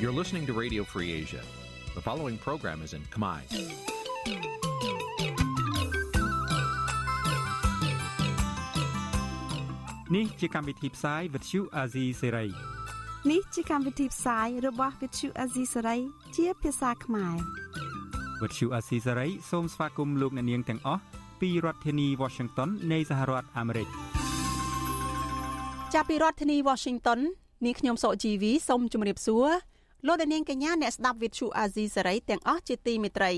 You're listening to Radio Free Asia. The following program is in Khmer. Nǐ chi càm bi tiệp xáy vệt chiu a zì sê នេះជាកម្មវិធីផ្សាយរបស់ Vithu Azisari ជាភាសាខ្មែរ វិទ្យុអាស៊ីសេរីសូមស្វាគមន៍លោកអ្នកនាងទាំងអស់ពីរដ្ឋធានី Washington នៃសហរដ្ឋអាមេរិក ចាប់ពីរដ្ឋធានី Washington នាងខ្ញុំសុកជីវីសូមជម្រាបសួរ លោកអ្នកនាងកញ្ញាអ្នកស្ដាប់ Vithu Azizi សេរីទាំងអស់ជាទីមេត្រី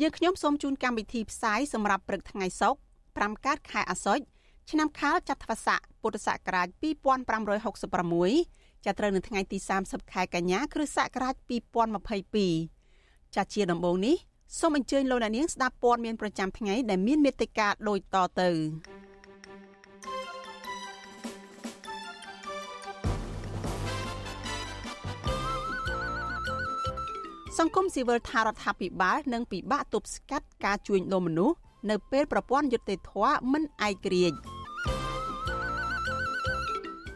យើងខ្ញុំសូមជូនកម្មវិធីផ្សាយសម្រាប់ព្រឹកថ្ងៃសុក្រ5កើតខែអាសត់ឆ្នាំខាលចត្វាស័កពុទ្ធសករាជ2566ចាប់ត្រូវនៅថ្ងៃទី30ខែកញ្ញាគ្រិស្តសករាជ2022ចាជាដំបូងនេះសូមអញ្ជើញលោកអ្នកនាងស្ដាប់ព័ត៌មានប្រចាំថ្ងៃដែលមានមេត្តាដូចតទៅ សង្គមស៊ីវិលថារដ្ឋាភិបាលនឹងពិបាកទប់ស្កាត់ការជួញដូរមនុស្សនៅពេលប្រព័ន្ធយុត្តិធម៌មិនឯករាជ្យ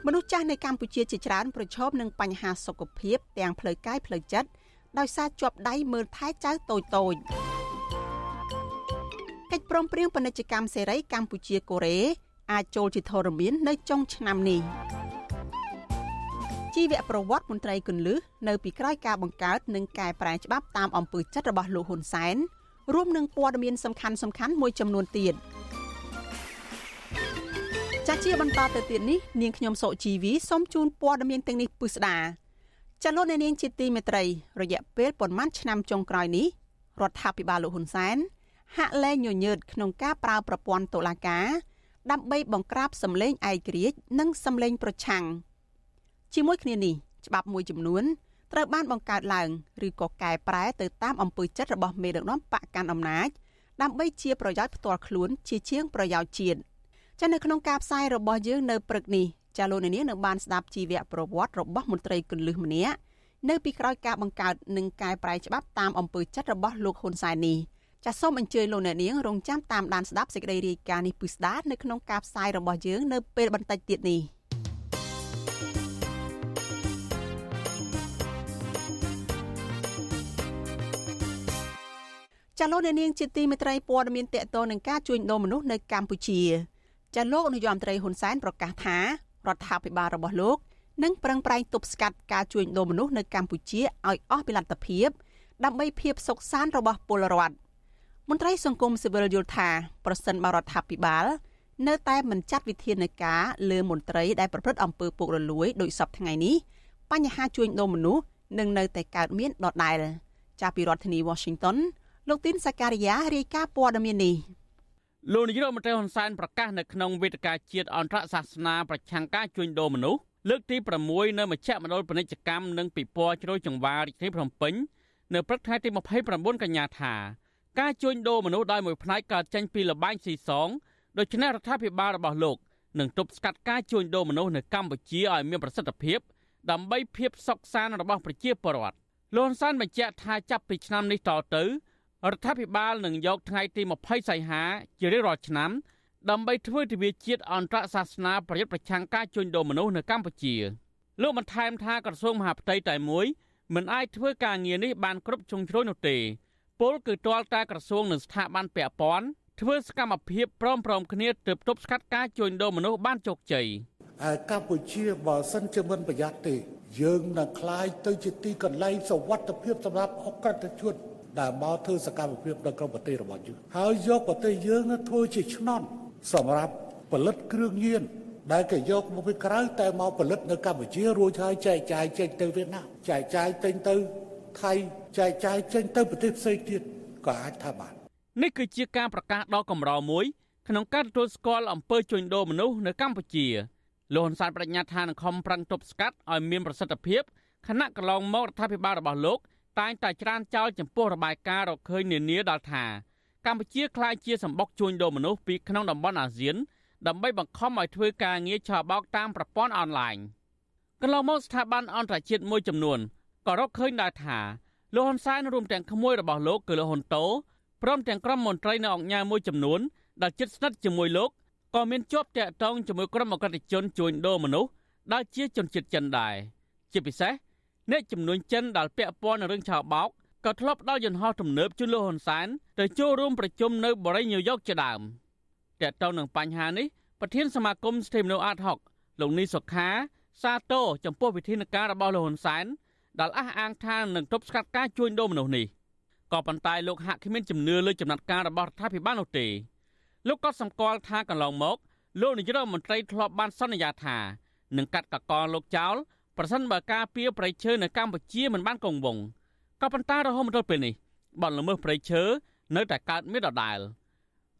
មនុស្សចាស់នៅកម្ពុជាជាច្រើនប្រឈមនឹងបញ្ហាសុខភាព ទាំងផ្លូវកាយផ្លូវចិត្តដោយសារជាប់ដៃមើលថែចៅតូចតូចកិច្ចព្រមព្រៀងពាណិជ្ជកម្មសេរីកម្ពុជាកូរ៉េអាចចូលជាធរមាននៅចុងឆ្នាំនេះ ជីវប្រវត្តិមន្ត្រីគន្លឹះនៅពីក្រោយការបង្កើតនិងកែប្រែច្បាប់តាមអំពើចិត្តរបស់លោកហ៊ុនសែនរួមនឹងព័ត៌មានសំខាន់សំខាន់មួយចំនួនទៀត។ចាជាបន្តទៅទៀតនេះនាងខ្ញុំសុជីវីសូមជូនព័ត៌មានទាំងនេះពិស្ដាចលនានាងជាទីមេត្រី រយៈពេលប្រមាណឆ្នាំចុងក្រោយនេះរដ្ឋាភិបាលលោកហ៊ុនសែនហាក់លែងញញើតក្នុងការប្រើប្រព័ន្ធតុលាការដើម្បីបង្ក្រាបសម្លេងឯករាជ្យនិងសម្លេងប្រឆាំង ជាមួយគ្នានេះច្បាប់មួយចំនួនត្រូវបានបង្កើតឡើងឬក៏កែប្រែទៅតាមអំពើចិត្តរបស់មេដឹកនាំបកកាន់អំណាចដើម្បីជាប្រយោជន៍ផ្ទាល់ខ្លួនជាជាងប្រយោជន៍ជាតិចានៅក្នុងការផ្សាយរបស់យើងនៅព្រឹកនេះចាលោកនាងនឹងបានស្ដាប់ជីវប្រវត្តិរបស់មន្ត្រីគន្លឹះម្នាក់នៅពីក្រោយការបង្កើតនិងកែប្រែច្បាប់តាមអំពើចិត្តរបស់លោកហ៊ុនសែននេះចាសសូមអញ្ជើញលោកអ្នកនាងរងចាំតាមដានស្ដាប់សេចក្តីរាយការណ៍នេះពិស្ដានៅក្នុងការផ្សាយរបស់យើងនៅពេលបន្តិចទៀតនេះ ចាលោកអ្នកនាងជាទីមេត្រីព័ត៌មានតកតនឹងការជួញដូរមនុស្សនៅកម្ពុជាចាលោកនាយរដ្ឋមន្ត្រីហ៊ុនសែនប្រកាសថារដ្ឋាភិបាលរបស់លោកនឹងប្រឹងប្រែងទប់ស្កាត់ការជួញដូរមនុស្សនៅកម្ពុជាឲ្យអស់ពីលទ្ធភាពដើម្បីភាពសុខសាន្តរបស់ពលរដ្ឋមន្ត្រីសង្គមស៊ីវិលយល់ថាប្រសិនបើរដ្ឋាភិបាលនៅតែមិនចាត់វិធានការលើមន្ត្រីដែលប្រព្រឹត្តអំពើពុករលួយដោយសពថ្ងៃនេះបញ្ហាជួញដូរមនុស្សនឹងនៅតែកើតមានដដែលចាស់ពីរដ្ឋធានី Washington លោកទីនសាការីយ៉ារាយការណ៍ព័ត៌មាននេះលោកនាយករដ្ឋមន្ត្រីហ៊ុនសែនប្រកាសនៅក្នុងវេទិកាជាតិអន្តរសាសនាប្រឆាំងការជួញដូរមនុស្សលើកទី6នៅមជ្ឈមណ្ឌលពាណិជ្ជកម្មនិងពិព័រណ៍ជ្រោយចង្វាររាជធានីភ្នំពេញនៅព្រឹកថ្ងៃទី29កញ្ញាថាការជួញដូរមនុស្សដោយមួយផ្នែកកើតចេញពីលបែងស៊ីសងដូច្នេះរដ្ឋាភិបាលរបស់លោកនឹងទប់ស្កាត់ការជួញដូរមនុស្សនៅកម្ពុជាឲ្យមានប្រសិទ្ធភាពដើម្បីភាពសុខសាន្តរបស់ប្រជាពលរដ្ឋលោកហ៊ុនសែនបញ្ជាក់ថាចាប់ពីឆ្នាំនេះតទៅ រដ្ឋាភិបាលនឹងយកថ្ងៃទី20សីហាជារៀងរាល់ឆ្នាំដើម្បីធ្វើទិវាជាតិអន្តរសាសនាប្រយុទ្ធប្រឆាំងការជួញដូរមនុស្សនៅកម្ពុជាលោកបន្ថែមថាក្រសួងមហាផ្ទៃតែមួយមិនអាចធ្វើការងារនេះបានគ្រប់ជ្រុងជ្រោយនោះទេពលគឺទាល់តែក្រសួងនិងស្ថាប័នពាក់ព័ន្ធធ្វើសកម្មភាពព្រមព្រំគ្នាទើបទប់ស្កាត់ការជួញដូរមនុស្សបានជោគជ័យហើយកម្ពុជាបើសិនជាមិនប្រយ័ត្នទេ យើងនឹងคลายទៅជាទីកន្លែងសវត្ថភាពសម្រាប់អក្រិតជន ដែលមកធ្វើសកម្មភាពនៅក្នុងប្រទេសរបស់យើងហើយយកប្រទេសយើងធ្វើជាឆ្នន់សម្រាប់ផលិតគ្រឿងញៀនដែលគេយកមកពីក្រៅតែមកផលិតនៅកម្ពុជារួចហើយចែកចាយចេញទៅវៀតណាមចែកចាយចេញទៅថៃចែកចាយចេញទៅប្រទេសផ្សេងទៀតក៏អាចថាបាននេះគឺជាការប្រកាសដ៏កម្រមួយក្នុងការទទួលស្គាល់អំពើជួញដូរមនុស្សនៅកម្ពុជាលោកហ៊ុនសែនបដិញ្ញាថានឹងខំប្រឹងទប់ស្កាត់ឲ្យមានប្រសិទ្ធភាពខណៈកន្លងមករដ្ឋាភិបាលរបស់លោក តែងតែច្រានចោលចំពោះរបាយការណ៍រកឃើញនានាដល់ថាកម្ពុជាក្លាយជាសម្បុកជួញដូរមនុស្សពីក្នុងតំបន់អាស៊ាន ដើម្បីបង្ខំឲ្យធ្វើការងារឆបោកតាមប្រព័ន្ធអនឡាញកន្លងមកស្ថាប័នអន្តរជាតិមួយចំនួនក៏រកឃើញដែរថាលោកហ៊ុនសែនរួមទាំងក្មួយរបស់លោកគឺលោកហ៊ុនតូព្រមទាំងក្រុមមន្ត្រីនៅអង្គការមួយចំនួនដែលជិតស្និទ្ធជាមួយលោកក៏មានជាប់តាក់ទងជាមួយក្រុមអក្រិតជនជួញដូរមនុស្សដែលជាជនជាតិចិនដែរជាពិសេស អ្នកចំនួនចិនដែលពាក់ព័ន្ធនឹងរឿងឆោបោកក៏ធ្លាប់ដល់យន្តហោះទំនើបជួយលោកហ៊ុនសែនទៅចូលរួមប្រជុំនៅបរិយាញូវយ៉កជាដើមតើតើនឹងបញ្ហានេះប្រធានសមាគមស្ថិមនុអាតហុកលោកនីសុខាសាទរចំពោះវិធានការរបស់លោកហ៊ុនសែនដែលអះអាងថានឹងទប់ស្កាត់ការជួញដូរមនុស្សនេះក៏ប៉ុន្តែលោកហាក់គ្មានជំនឿលើចំណាត់ការរបស់រដ្ឋាភិបាលនោះទេលោកក៏សម្គាល់ថាកន្លងមកលោកនាយករដ្ឋមន្ត្រីធ្លាប់បានសន្យាថានឹងកាត់កកលោកចោល ប្រសិនបើការពៀប្រៃឈើនៅកម្ពុជាមិនបានគង់វង្សក៏ប៉ុន្តែរហូតមកដល់ពេលនេះបទល្មើសប្រៃឈើនៅតែកើតមានដដែល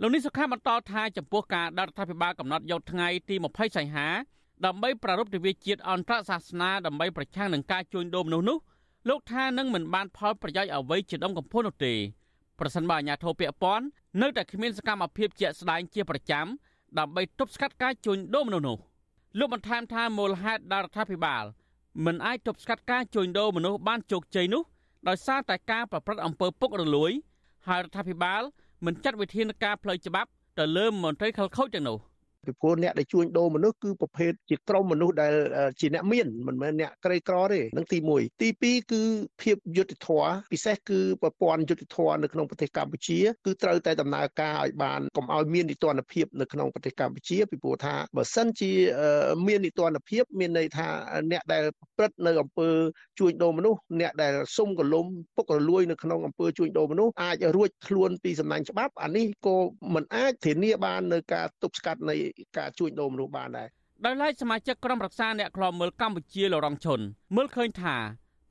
លោកនេះសុខាបន្តថាចំពោះការដល់រដ្ឋាភិបាលកំណត់យកថ្ងៃទី20សីហាដើម្បីប្រារព្ធទិវាជាតិអន្តរសាសនាដើម្បីប្រឆាំងនឹងការជួញដូរមនុស្សនោះលោកថានឹងមិនបានផលប្រយោជន៍អ្វីជាដុំកំភួននោះទេប្រសិនបើអាជ្ញាធរពាក់ព័ន្ធនៅតែគ្មានសកម្មភាពជាក់ស្ដែងជាប្រចាំដើម្បីទប់ស្កាត់ការជួញដូរមនុស្សនោះលោកបន្ថែមថាមូលហេតុដែលរដ្ឋាភិបាល មិនអាចទប់ស្កាត់ការជួញដូរមនុស្សបានជោគជ័យនោះដោយសារតែការប្រព្រឹត្តអំពើពុករលួយហើយរដ្ឋាភិបាលមិនចាត់វិធានការផ្លូវច្បាប់ទៅលើមន្ត្រីខលខូចទាំងនោះ ពីព្រោះអ្នកដែលជួញដូរមនុស្សគឺប្រភេទជាក្រុមមនុស្សដែលជាអ្នកមានមិនមែនអ្នកក្រីក្រទេនឹងទី1ទី2គឺភាពយុត្តិធម៌ពិសេសគឺប្រព័ន្ធយុត្តិធម៌នៅក្នុងប្រទេសកម្ពុជាគឺត្រូវតែដំណើរការឲ្យបានកុំឲ្យមាននីតិរដ្ឋភាពនៅក្នុងប្រទេសកម្ពុជាពីព្រោះថាបើសិនជាមាននីតិរដ្ឋភាពមានន័យថាអ្នកដែលប្រព្រឹត្តនៅអំពើជួញដូរមនុស្សអ្នកដែលសុំកលុំពុករលួយនៅក្នុងអំពើជួញដូរមនុស្សអាចរួចខ្លួនពីសំណាញ់ច្បាប់អានេះក៏មិនអាចធានាបាននៅការទប់ស្កាត់នៃការជួញដូរមនុស្សបានដែរដោយឡែកសមាជិកក្រុមរក្សាអ្នកខ្លាំមើលកម្ពុជាលោករងឈុនមើលឃើញថា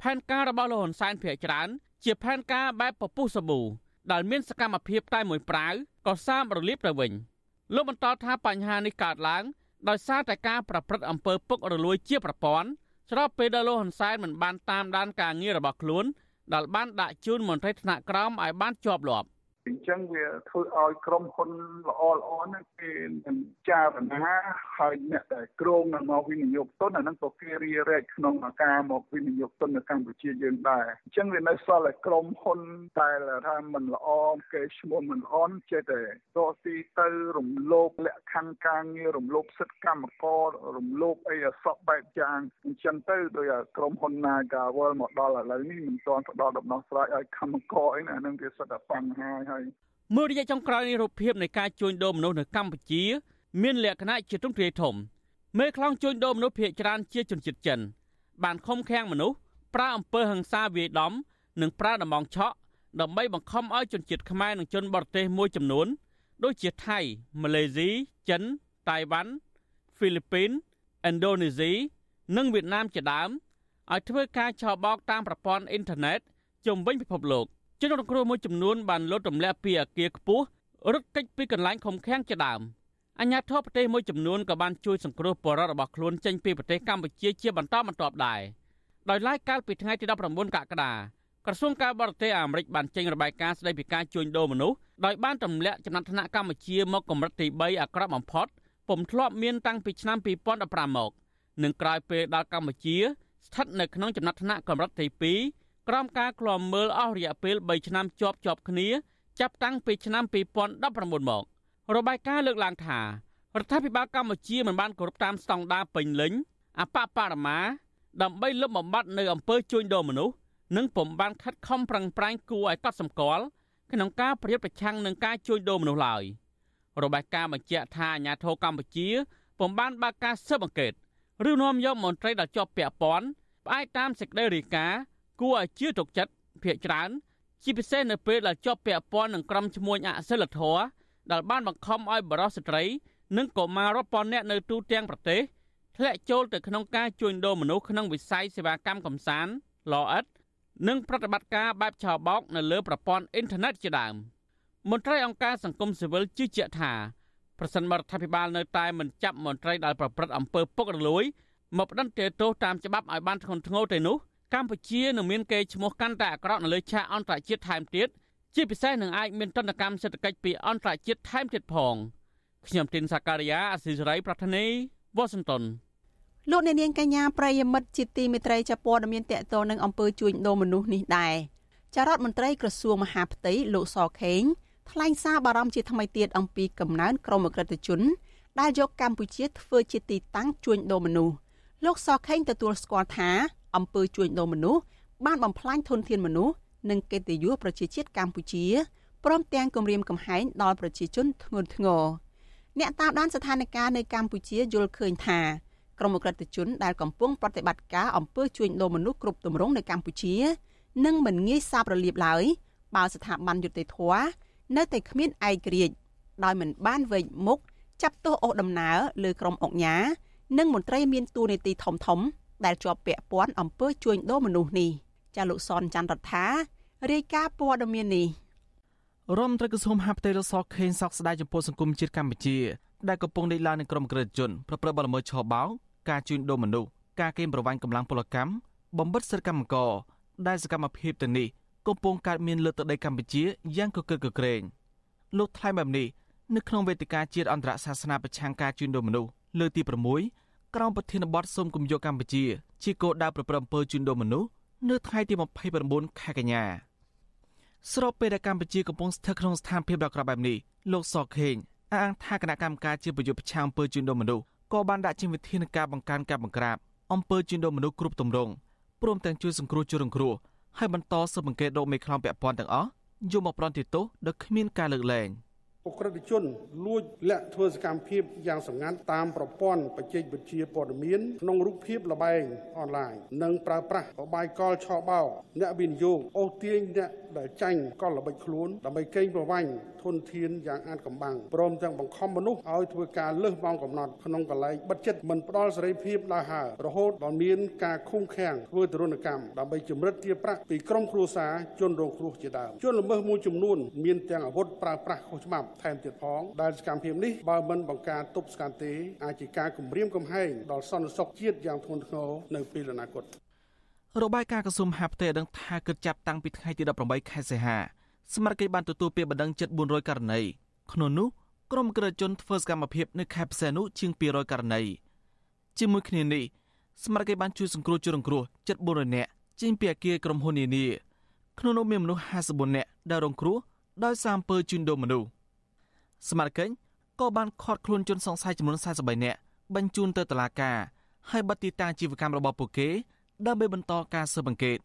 ផែនការរបស់លោកហ៊ុនសែនភាគច្រើនជាផែនការបែបពពុះសាប៊ូដែលមានសកម្មភាពតែមួយប្រាវក៏សាមរលាបទៅវិញលោកបន្តថាបញ្ហានេះកើតឡើងដោយសារតែការប្រព្រឹត្តអំពើពុករលួយជាប្រព័ន្ធស្របពេលដែលលោកហ៊ុនសែនមិនបានតាមដានការងាររបស់ខ្លួនដែលបានដាក់ជូនមន្ត្រីថ្នាក់ក្រោមឲ្យបានជាប់លាប់ អញ្ចឹងវាធ្វើឲ្យក្រុមហ៊ុនល្អល្អហ្នឹងគេនឹងចារណាហើយអ្នកដែលគ្រងនឹងមកវិនិយោគទុនអាហ្នឹងក៏គេរៀបរែកក្នុងការមកវិនិយោគទុននៅកម្ពុជាយើងដែរអញ្ចឹងវានៅសល់តែក្រុមហ៊ុនតែថាមិនល្អគេឈ្មោះមិនល្អចេះតែរកស៊ីទៅរំលោភលក្ខខណ្ឌការងាររំលោភសិទ្ធិកម្មកររំលោភអីអសក់បែបយ៉ាងអញ្ចឹងទៅដោយក្រុមហ៊ុន Nagawal មកដល់ឥឡូវនេះមិនទាន់ផ្ដល់ដំណោះស្រាយឲ្យកម្មករអីណាហ្នឹងវាសិតតែបញ្ហាហើយមួយរយៈចុងក្រោយនេះរូបភាពនៃការជួញដូរមនុស្សនៅកម្ពុជា មានលក្ខណៈជាទ្រង់ទ្រាយធំមេខ្លោងជួញដូរមនុស្សភ ieck ច្រើនជាជនជាតិចិន បានខំខាំងមនុស្សប្រើអំពើហិង្សាវាយដំ និងប្រើដំបងឆក់ដើម្បីបង្ខំឲ្យជនជាតិខ្មែរនិងជនបរទេសមួយចំនួន ដូចជាថៃម៉ាឡេស៊ីចិនតៃវ៉ាន់ហ្វីលីពីនឥណ្ឌូនេស៊ីនិងវៀតណាមជាដើមឲ្យធ្វើការឆបោកតាមប្រព័ន្ធអ៊ីនធឺណិតជុំវិញពិភពលោក ជនរងគ្រោះមួយចំនួនបានលោតទម្លាក់ពីអគារខ្ពស់រត់គេចពីកន្លែងខំខាំងជាដើមអញ្ញាធិបតេយ្យមួយចំនួនក៏បានជួយសង្គ្រោះបរិវត្តរបស់ខ្លួនចេញពីប្រទេសកម្ពុជាជាបន្តបន្ទាប់ដែរដោយឡែកកាលពីថ្ងៃទី19កក្កដាក្រសួងការបរទេសអាមេរិកបានចេញរបាយការណ៍ស្តីពីការជួញដូរមនុស្សដោយបានទម្លាក់ចំណាត់ថ្នាក់កម្ពុជាមកកម្រិតទី3អាក្រក់បំផុតពុំធ្លាប់មានតាំងពីឆ្នាំ2015មកនឹងក្រោយពេលដល់កម្ពុជាស្ថិតនៅក្នុងចំណាត់ថ្នាក់កម្រិតទី2 ក្រោមការឃ្លាំមើលអស់រយៈពេល3ឆ្នាំជាប់ជាប់គ្នា ចាប់តាំងពីឆ្នាំ2019មករបាយការណ៍លើកឡើងថារដ្ឋាភិបាលកម្ពុជាមិនបានគោរពតាមស្តង់ដារពេញលេញអបបរមាដើម្បីលុបបំបាត់នៅអំពើជួញដូរមនុស្សនិងពុំបានខិតខំប្រឹងប្រែងគួរឲ្យកត់សម្គាល់ក្នុងការប្រយុទ្ធប្រឆាំងនឹងការជួញដូរមនុស្សឡើយរបាយការណ៍បញ្ជាក់ថាអាញាធរកម្ពុជាពុំបានបើកការស៊ើបអង្កេតឬនាំយកមន្ត្រីដែលជាប់ពាក់ព័ន្ធផ្អែកតាមសេចក្តីរាយការណ៍ គួរឲ្យជឿទុកចិត្តភាកច្រើន ជាពិសេសនៅពេលដែលជាប់ពាក់ព័ន្ធនឹងក្រុមឈ្មួញអសិលធម៌ដែលបានបង្ខំឲ្យបរិសុទ្ធស្ត្រី និងកុមាររាប់ពាន់នាក់នៅទូទាំងប្រទេសធ្លាក់ចូលទៅក្នុងការជួញដូរមនុស្សក្នុងវិស័យសេវាកម្មកំសាន្តលអិតនិងប្រតិបត្តិការបែបឆោបោកនៅលើប្រព័ន្ធអ៊ីនធឺណិតជាដើមមន្ត្រីអង្គការសង្គមស៊ីវិលជឿជាក់ថាប្រសិនបរដ្ឋាភិបាលនៅតែមិនចាប់មន្ត្រីដែលប្រព្រឹត្តអំពើពុករលួយមកផ្តន្ទាទោសតាមច្បាប់ឲ្យបានធ្ងន់ធ្ងរទៅនោះ កម្ពុជានឹងមានកេរ្តិ៍ឈ្មោះកាន់តែអាក្រក់នៅលើឆាកអន្តរជាតិថែមទៀតជាពិសេសនឹងអាចមានទណ្ឌកម្មសេដ្ឋកិច្ចពីអន្តរជាតិថែមទៀតផងខ្ញុំទីនសាការីយ៉ាអស៊ីសេរីប្រធានីវ៉ាស៊ីនតោនលោកអ្នកនាងកញ្ញាប្រិយមិត្តជាទីមេត្រីចាព័ត៌មានតកតនឹងអំពើជួញដូរមនុស្សនេះដែរចារដ្ឋមន្ត្រីក្រសួងមហាផ្ទៃលោកសខេងថ្លែងសារបារម្ភជាថ្មីទៀតអំពីកំណើនក្រុមអក្រិតជន ដែលយកកម្ពុជាធ្វើជាទីតាំងជួញដូរមនុស្សលោកសខេងទទួលស្គាល់ថា អំពើជួញដូរមនុស្សបានបំផ្លាញធនធានមនុស្សនិងកិត្តិយសប្រជាជាតិកម្ពុជាព្រមទាំងគំរាមកំហែងដល់ប្រជាជនធ្ងន់ធ្ងរអ្នកតាមដានស្ថានភាពនៅកម្ពុជាយល់ឃើញថាក្រុមអក្រិតជនដែលកំពុងប្រតិបត្តិការអំពើជួញដូរមនុស្សគ្រប់ទម្រង់នៅកម្ពុជានឹងមិនងាយសាបរលាបឡើយបើស្ថាប័នយុតិធធនៅតែគ្មានឯករាជ្យដោយមិនបានវែកមុខចាប់ទោសអូសដំណើរលើក្រុមអង្គញានិងមន្ត្រីមានតួនាទីធំធំ ដែលជាប់ពាក់ព័ន្ធអំពើជួញដូរមនុស្សនេះចាលោកសនច័ន្ទរដ្ឋារាយការណ៍ព័ត៌មាននេះរដ្ឋមន្ត្រីក្រសួងមហាផ្ទៃលោកសខេងសោកស្ដាយចំពោះសង្គមជាតិកម្ពុជាដែលកំពុងដេកឡើងនឹងក្រុមក្រិតជនប្រព្រឹត្តបទល្មើសឆបោកការជួញដូរមនុស្សការកេងប្រវ័ញ្ចកម្លាំងពលកម្មបំបិតសិទ្ធិកម្មករដែលសកម្មភាពទាំងនេះកំពុងកើតមានលើទឹកដីកម្ពុជាយ៉ាងកកិតកក្រែងលោកថ្លែងបែបនេះនៅក្នុងវេទិកាជាតិអន្តរសាសនាប្រឆាំងការជួញដូរមនុស្សលើកទី6 ក្រោមប្រធានបទសូមគំយកកម្ពុជា ជាគោលដៅប្រព្រឹត្តអំពើជួញដូរមនុស្សនៅថ្ងៃទី29ខែកញ្ញាស្របពេលដែលកម្ពុជាកំពុងស្ថិតក្នុងស្ថានភាពដ៏អាក្រក់បែបនេះលោកសខេងអះអាងថាគណៈកម្មការជាប្រយុទ្ធប្រឆាំងអំពើជួញដូរមនុស្សក៏បានដាក់ជាវិធានការបង្កើនការបង្ក្រាបអំពើជួញដូរមនុស្សគ្រប់ទម្រង់ព្រមទាំងជួយសង្គ្រោះជនរងគ្រោះហើយបន្តស៊ើបអង្កេតរកមេខ្លោងពាក់ព័ន្ធទាំងអស់យកមកប្រន្ទាទោសដោយគ្មានការលើកលែង។ អ ுக ្រិតជនលួចលាក់ធ្វើសកម្មភាពយ៉ាងសម្ងាត់តាមប្រព័ន្ធបច្ចេកវិទ្យាព័ត៌មានក្នុងរូបភាពលបែងអនឡាញនិងប្រើប្រាស់របាយកលឆោបោអ្នកវិនិយោគអូសទាញអ្នកដែលចាញ់កលល្បិចខ្លួនដើម្បីកេងប្រវ័ញ្ចធនធានយ៉ាងអាតកំបាំងព្រមទាំងបង្ខំមនុស្សឲ្យធ្វើការលើសម៉ោងកំណត់ក្នុងកន្លែងបិទជិតមិនផ្ដល់សេរីភាពដល់ហើរហូតដល់មានការឃុំឃាំងធ្វើទរណកម្មដើម្បីជំរិតទារប្រាក់ពីក្រុមគ្រួសារជនរងគ្រោះជាដើមជនល្មើសមួយចំនួនមានទាំងអាវុធប្រើប្រាស់ខុសច្បាប់ថែមទៀតផងដែលសកម្មភាពនេះបើមិនបង្ការទប់ស្កាត់ទេអាចជាការគំរាមកំហែងដល់សន្តិសុខជាតិយ៉ាងធ្ងន់ធ្ងរនៅពេលអនាគតរបាយការណ៍ក្រសួងមហាផ្ទៃដឹងថាគិតចាប់តាំងពីថ្ងៃទី18ខែសីហា ស្មារតីបានទទួលពាក្យបណ្ដឹងជិត400ករណីក្នុងនោះក្រុមក្រិតជនធ្វើសកម្មភាពនៅខេត្តផ្សេងនោះជាង200ករណីជាមួយគ្នានេះស្មារតីបានជួយសង្គ្រោះជនរងគ្រោះជិត400នាក់ចេញពីអគារក្រុមហ៊ុននានាក្នុងនោះមានមនុស្ស54នាក់ដែលរងគ្រោះដោយសារអំពើជួញដូរមនុស្សស្មារតីក៏បានខាត់ខ្លួនជនសង្ស័យចំនួន43នាក់បញ្ជូនទៅតុលាការហើយបិទទីតាំងជីវកម្មរបស់ពួកគេដើម្បីបន្តការស៊ើបអង្កេត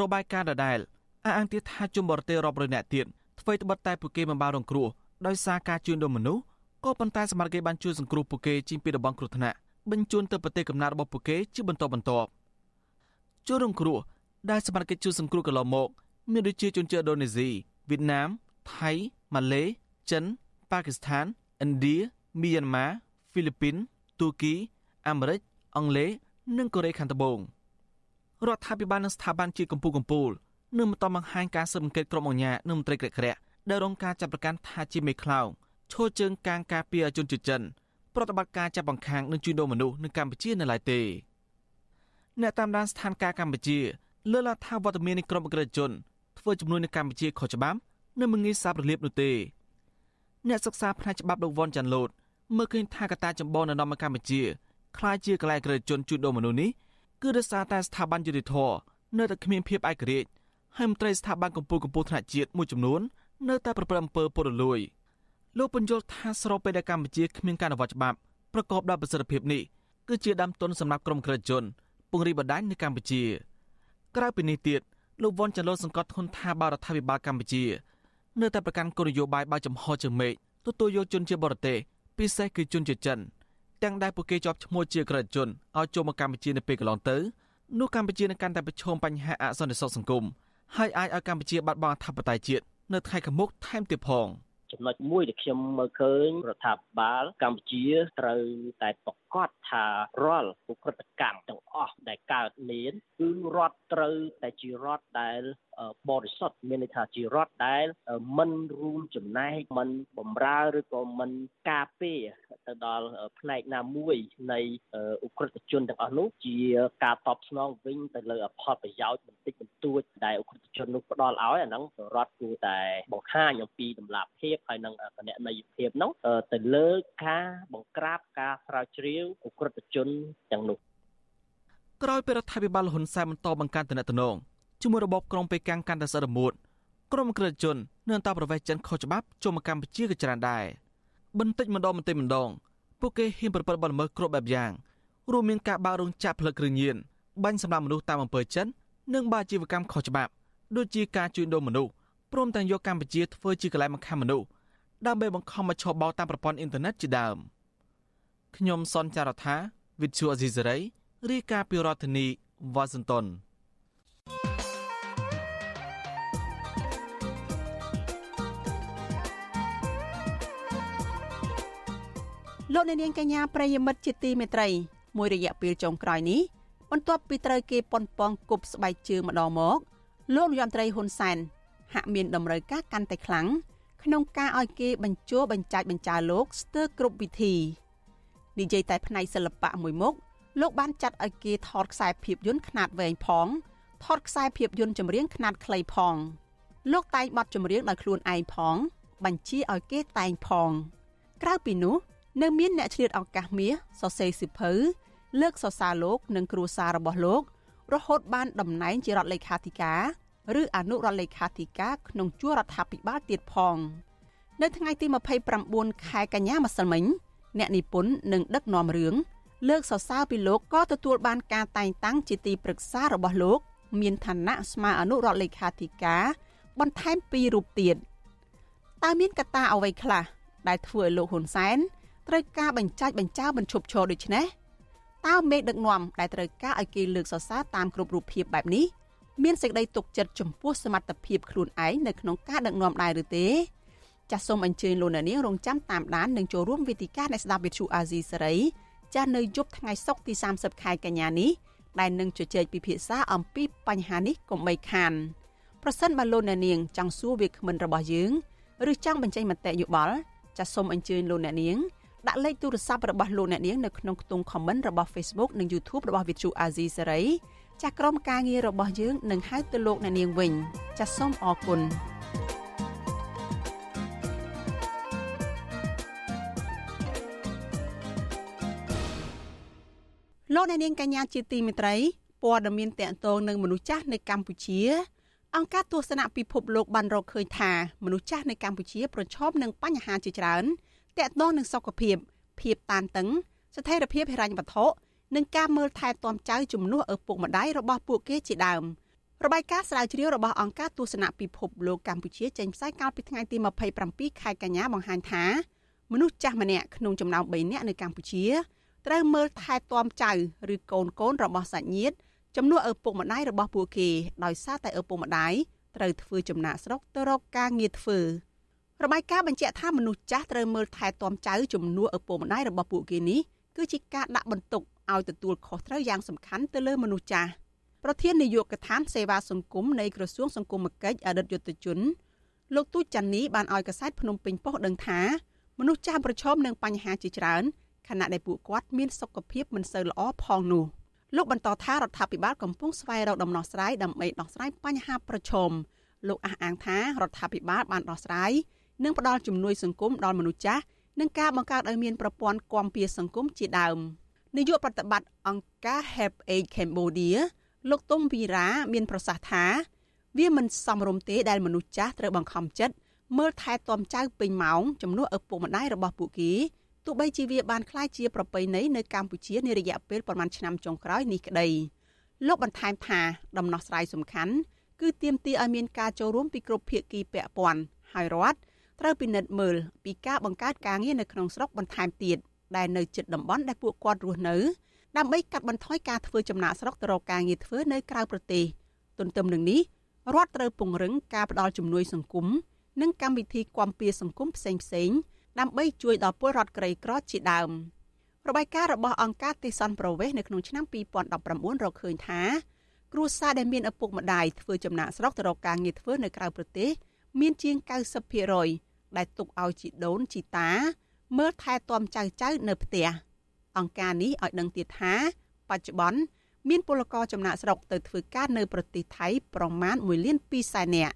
របាយការណ៍ដដែល អះអាងទៀតថាជនបរទេសរាប់រយនាក់ទៀតធ្វើត្បិតតែពួកគេមិនបានរងគ្រោះដោយសារការជួញដូរមនុស្សក៏ប៉ុន្តែសមត្ថកិច្ចបានជួយសង្គ្រោះពួកគេចេញពីតំបន់គ្រោះថ្នាក់បញ្ជូនទៅប្រទេសកំណើតរបស់ពួកគេជាបន្តបន្ទាប់ជនរងគ្រោះដែលសមត្ថកិច្ចជួយសង្គ្រោះកន្លងមកមានដូចជាជនជាតិឥណ្ឌូនេស៊ីវៀតណាមថៃម៉ាឡេចិនប៉ាគីស្ថានឥណ្ឌាមីយ៉ាន់ម៉ាហ្វីលីពីនទូគីអាមេរិកអង់គ្លេសនិងកូរ៉េខាងត្បូងរដ្ឋាភិបាលនិងស្ថាប័នជាតិកម្ពុជាកម្ពុជា នឹងបន្តបង្ហាញការស៊ើបអង្កេតក្រុមអង្គការនិងមន្ត្រីក្រាក់ក្រាក់ដែលរងការចាប់ប្រកាន់ថាជាមេខ្លោងឈរជើងកាងការពារជនជាតិចិនប្រតិបត្តិការចាប់បង្ខាំងនិងជួញដូរមនុស្សនៅកម្ពុជានៅឡើយទេអ្នកតាមដានស្ថានភាពកម្ពុជាលើកឡើងថាវត្តមាននៃក្រុមអក្រិតជនធ្វើចំនួននៅកម្ពុជាខុសច្បាប់និងមិនងាយសាបរលាបនោះទេអ្នកសិក្សាផ្នែកច្បាប់លោកវ៉ាន់ចាន់ឡូតមើលឃើញថាកត្តាចម្បងនៅក្នុងកម្ពុជាខ្លាយជាកលែងក្រិតជនជួញដូរមនុស្សនេះគឺដោយសារតែស្ថាប័នយុតិធធនៅតែគ្មានភាពឯករាជ្យ ហើយមន្ត្រីស្ថាប័នកម្ពុជាកម្ពុជាថ្នាក់ជាតិមួយចំនួននៅតែប្រព្រឹត្តអំពើពុករលួយលោកបញ្យល់ថាស្របពេលដែលកម្ពុជាគ្មានការអនុវត្តច្បាប់ប្រកបដោយប្រសិទ្ធភាពនេះគឺជាដើមទុនសម្រាប់ក្រុមក្រិតជន ពង្រីកបណ្ដាញនៅកម្ពុជា ក្រៅពីនេះទៀតលោកវ៉ុនចាឡូសង្កត់ធ្ងន់ថាបរដ្ឋាភិបាលកម្ពុជា នៅតែប្រកាន់គោលនយោបាយបើចំហជើងមេឃទទួលយកជនជាបរទេសពិសេសគឺជនជាចិនទាំងដែលពួកគេជាប់ឈ្មោះជាក្រិតជនឲ្យចូលមកកម្ពុជានៅពេលកន្លងទៅនោះកម្ពុជានឹងកាន់តែប្រឈមបញ្ហាអសន្តិសុខសង្គម ហើយអាចឲ្យកម្ពុជាបាត់បង់អធិបតេយ្យជាតិនៅថ្ងៃខាងមុខថែមទៀតផងចំណុចមួយដែលខ្ញុំមើលឃើញរដ្ឋាភិបាលកម្ពុជាត្រូវតែប្រកាសថារាល់ឧក្រិដ្ឋកម្មទាំងអស់ដែលកើតមានគឺរដ្ឋត្រូវតែជារដ្ឋដែលបរិសុទ្ធមានន័យថាជារដ្ឋដែលមិនរួមចំណែកមិនបំរើឬក៏មិនការពារទៅដល់ផ្នែកណាមួយនៃឧក្រិដ្ឋជនទាំងអស់នោះជាការតបស្នងវិញទៅលើផលប្រយោជន៍បន្តិចបន្តួចដែលឧក្រិដ្ឋជននោះផ្ដល់ឲ្យអាហ្នឹងរដ្ឋគួរតែបង្ហាញអំពីតម្លាភាពហើយនិងគណនេយ្យភាពហ្នឹងទៅលើការបង្ក្រាបការស្រាវជ្រាវឧក្រិដ្ឋជនទាំងនោះក្រោយពីរដ្ឋាភិបាលហ៊ុនសែនបន្តបង្កើនតំណែងជាមួយរបបក្រុងប៉េកាំងកាន់តែសរមុតក្រុមក្រិតជននៅអន្តរប្រវេសន៍ចិនខុសច្បាប់ចូលមកកម្ពុជាក៏ច្រើនដែរបន្តិចម្ដងបន្តិចម្ដងពួកគេហ៊ានប្រព្រឹត្តបទល្មើសគ្រប់បែបយ៉ាងរួមមានការបើករោងចក្រផលិតគ្រឿងញៀនបាញ់សម្លាប់មនុស្សតាមអំពើចិននិងបាជីវកម្មខុសច្បាប់ដូចជាការជួញដូរមនុស្សព្រមទាំងយកកម្ពុជាធ្វើជាកន្លែងបង្ខំមនុស្សដើម្បីបង្ខំមកឈប់បោកតាមប្រព័ន្ធអ៊ីនធឺណិតជាដើម ខ្ញុំសនចាររថាវិទ្យុអេស៊ីសេរីរាយការណ៍ពីរដ្ឋធានីវ៉ាស៊ីនតោនលោកអ្នកនាងកញ្ញាប្រិយមិត្តជាទីមេត្រីមួយរយៈពេលចុងក្រោយនេះបន្ទាប់ពីត្រូវគេប៉ុនប៉ងគប់ស្បែកជើងម្ដងមកលោកនាយរដ្ឋមន្ត្រីហ៊ុនសែនហាក់មានតម្រូវការកាន់តែខ្លាំងក្នុងការឲ្យគេបញ្ជោបញ្ចាច់បញ្ចើលោកស្ទើរគ្រប់វិធី និយាយតែផ្នែកសិល្បៈមួយមុខលោកបានចាត់ឲ្យគេថតខ្សែភាពយន្តខ្នាតវែងផង ថតខ្សែភាពយន្តចម្រៀងខ្នាតខ្លីផង លោកតែងបទចម្រៀងដោយខ្លួនឯងផង បញ្ជាឲ្យគេតែងផង ក្រៅពីនោះ នៅមានអ្នកឆ្លៀតឱកាសមាសសរសេរសិភៅលើកសរសើរលោកនិងគ្រួសាររបស់លោករហូតបានតំណែងជារដ្ឋលេខាធិការឬអនុរដ្ឋលេខាធិការក្នុងជួររដ្ឋាភិបាលទៀតផង នៅថ្ងៃទី29ខែកញ្ញាម្សិលមិញ អ្នកនិពន្ធនិងដឹកនាំរឿងលើកសរសើរពីលោកក៏ទទួលបានការតែងតាំងជាទីប្រឹក្សារបស់លោក មានឋានៈស្មើអនុរដ្ឋលេខាធិការបន្ថែមពីររូបទៀតតើមានកត្តាអ្វីខ្លះដែលធ្វើឲ្យលោកហ៊ុនសែនត្រូវការបញ្ចាច់បញ្ចើបញ្ឈប់ឈរដូចនេះតើមេដឹកនាំដែលត្រូវការឲ្យគេលើកសរសើរតាមគ្រប់រូបភាពបែបនេះមានសេចក្តីទុកចិត្តចំពោះសមត្ថភាពខ្លួនឯងនៅក្នុងការដឹកនាំដែរឬទេ ចាសសូមអញ្ជើញលោកអ្នកនាងរងចាំតាមដាននិងចូលរួមវេទិកានៃស្ដាប់វិទ្យុអាស៊ីសេរីចាស់នៅយប់ថ្ងៃសុក្រទី30ខែកញ្ញានេះដែលនឹងជជែកពិភាក្សាអំពីបញ្ហានេះកុំបីខានប្រសិនបើលោកអ្នកនាងចង់សួរវាគ្មិនរបស់យើងឬចង់បញ្ចេញមតិយោបល់ចាសសូមអញ្ជើញលោកអ្នកនាងដាក់លេខទូរស័ព្ទរបស់លោកអ្នកនាងនៅក្នុងខ្ទង់ comment របស់ Facebook និង YouTube របស់ Vithu Azizi Serai ចាស់ក្រុមការងាររបស់យើងនឹងហៅទៅលោកអ្នកនាងវិញចាសសូមអរគុណ លោកអ្នកនាងកញ្ញាជាទីមេត្រីព័ត៌មានតកតងនឹងមនុស្សចាស់នៅកម្ពុជាអង្គការទស្សនៈពិភពលោកបានរកឃើញថាមនុស្សចាស់នៅកម្ពុជាប្រឈមនឹងបញ្ហាជាច្រើនតាក់ទងនឹងសុខភាព ភាពតានតឹង ស្ថិរភាពហិរញ្ញវត្ថុនិងការមើលថែទាំចៅជំនួសឪពុកម្ដាយរបស់ពួកគេជាដើមរបាយការណ៍ស្រាវជ្រាវរបស់អង្គការទស្សនៈពិភពលោកកម្ពុជាចេញផ្សាយកាលពីថ្ងៃទី27ខែកញ្ញាបង្ហាញថាមនុស្សចាស់ម្នាក់ក្នុងចំណោម3នាក់នៅកម្ពុជា ត្រូវមើលថែទាំចៅឬកូនកូនរបស់សាច់ញាតិចំនួនឪពុកម្ដាយរបស់ពួកគេដោយសារតែឪពុកម្ដាយត្រូវធ្វើចំណាក់ស្រុកទៅរកការងារធ្វើរបាយការណ៍បញ្ជាក់ថាមនុស្សចាស់ត្រូវមើលថែទាំចៅជំនួសឪពុកម្ដាយរបស់ពួកគេនេះគឺជាការដាក់បន្ទុកឲ្យទទួលខុសត្រូវយ៉ាងសំខាន់ទៅលើមនុស្សចាស់ប្រធាននាយកដ្ឋានសេវាសង្គមនៃក្រសួងសង្គមគិច្ចអតីតយុទ្ធជនលោកទូចចាន់នីបានឲ្យកសែតភ្នំពេញប៉ុស្តិ៍ដឹងថាមនុស្សចាស់ប្រឈមនឹងបញ្ហាជាច្រើន ខណៈដែលពួកគាត់មានសុខភាពមិនសូវល្អផងនោះលោកបន្តថារដ្ឋាភិបាលកំពុងស្វែងរកដំណោះស្រាយដើម្បីដោះស្រាយបញ្ហាប្រឈមលោកអះអាងថារដ្ឋាភិបាលបានដោះស្រាយនិងផ្ដល់ជំនួយសង្គមដល់មនុស្សចាស់និងការបង្កើតឲ្យមានប្រព័ន្ធគាំពារសង្គមជាដើមនាយកប្រតិបត្តិអង្គការ Help Aid Cambodia លោកតុងវីរ៉ាមានប្រសាសន៍ថា វាមិនសមរម្យទេដែលមនុស្សចាស់ត្រូវបង្ខំចិត្តមើលថែទាំចៅពេញម៉ោងចំនួនឪពុកម្ដាយរបស់ពួកគេ ទោះបីជាវាបានคล้ายជាប្រពៃណីនៅកម្ពុជានារយៈពេលប្រមាណឆ្នាំចុងក្រោយនេះក្តីលោកបន្ថែមថាដំណោះស្រាយសំខាន់គឺទាមទារឲ្យមានការចូលរួមពីគ្រប់ភាគីពាក់ព័ន្ធហើយរដ្ឋត្រូវពិនិត្យមើលពីការបង្កើតការងារនៅក្នុងស្រុកបន្ថែមទៀតដែលនៅជិតតំបន់ដែលពួកគាត់រស់នៅដើម្បីកាត់បន្ថយការធ្វើចំណាកស្រុកទៅរកការងារធ្វើនៅក្រៅប្រទេសទន្ទឹមនឹងនេះរដ្ឋត្រូវពង្រឹងការផ្តល់ជំនួយសង្គមនិងកម្មវិធីគាំពារសង្គមផ្សេងផ្សេង ដើម្បីជួយដល់ពលរដ្ឋក្រីក្រជាដើមរបាយការណ៍របស់អង្គការទេសន្តប្រវេសនៅក្នុងឆ្នាំ2019រកឃើញថាគ្រួសារដែលមានឪពុកម្ដាយធ្វើចំណាកស្រុកទៅរកការងារធ្វើនៅក្រៅប្រទេសមានជាង90%ដែលទុកឲ្យជីដូនជីតា មើលថែទាំចៅចៅនៅផ្ទះអង្គការនេះឲ្យដឹងទៀតថា បច្ចុប្បន្នមានពលករចំណាក់ស្រុកទៅធ្វើការនៅប្រទេសថៃប្រមាណ1លាន2សែននាក់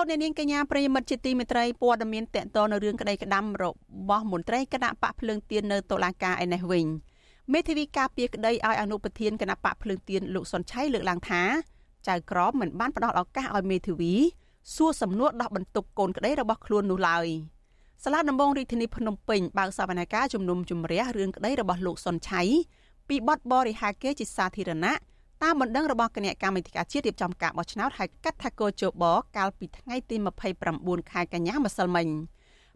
លោកអ្នកនាងកញ្ញាប្រិយមិត្តជាទីមេត្រីព័ត៌មានតកតនៅរឿងក្តីក្តាំរបស់មន្ត្រីគណៈបកភ្លើងទៀននៅតុលាការឯនេះវិញមេធាវីការពារក្តីឲ្យអនុប្រធានគណៈបកភ្លើងទៀនលោកសុនឆៃលើកឡើងថាចៅក្រមមិនបានផ្ដល់ឱកាសឲ្យមេធាវីសួរសំណួរដោះបន្ទុកកូនក្តីរបស់ខ្លួននោះឡើយសាលាដំបងរាជធានីភ្នំពេញបើកសវនកម្មជំនុំជម្រះរឿងក្តីរបស់លោកសុនឆៃពីបទបរិហាកេជាសាធារណៈ តាមបណ្ដឹងរបស់គណៈកម្មាធិការជាតិរៀបចំការបោះឆ្នោតហៅកាត់ថាកោជបកាលពីថ្ងៃទី29ខែកញ្ញាម្សិលមិញ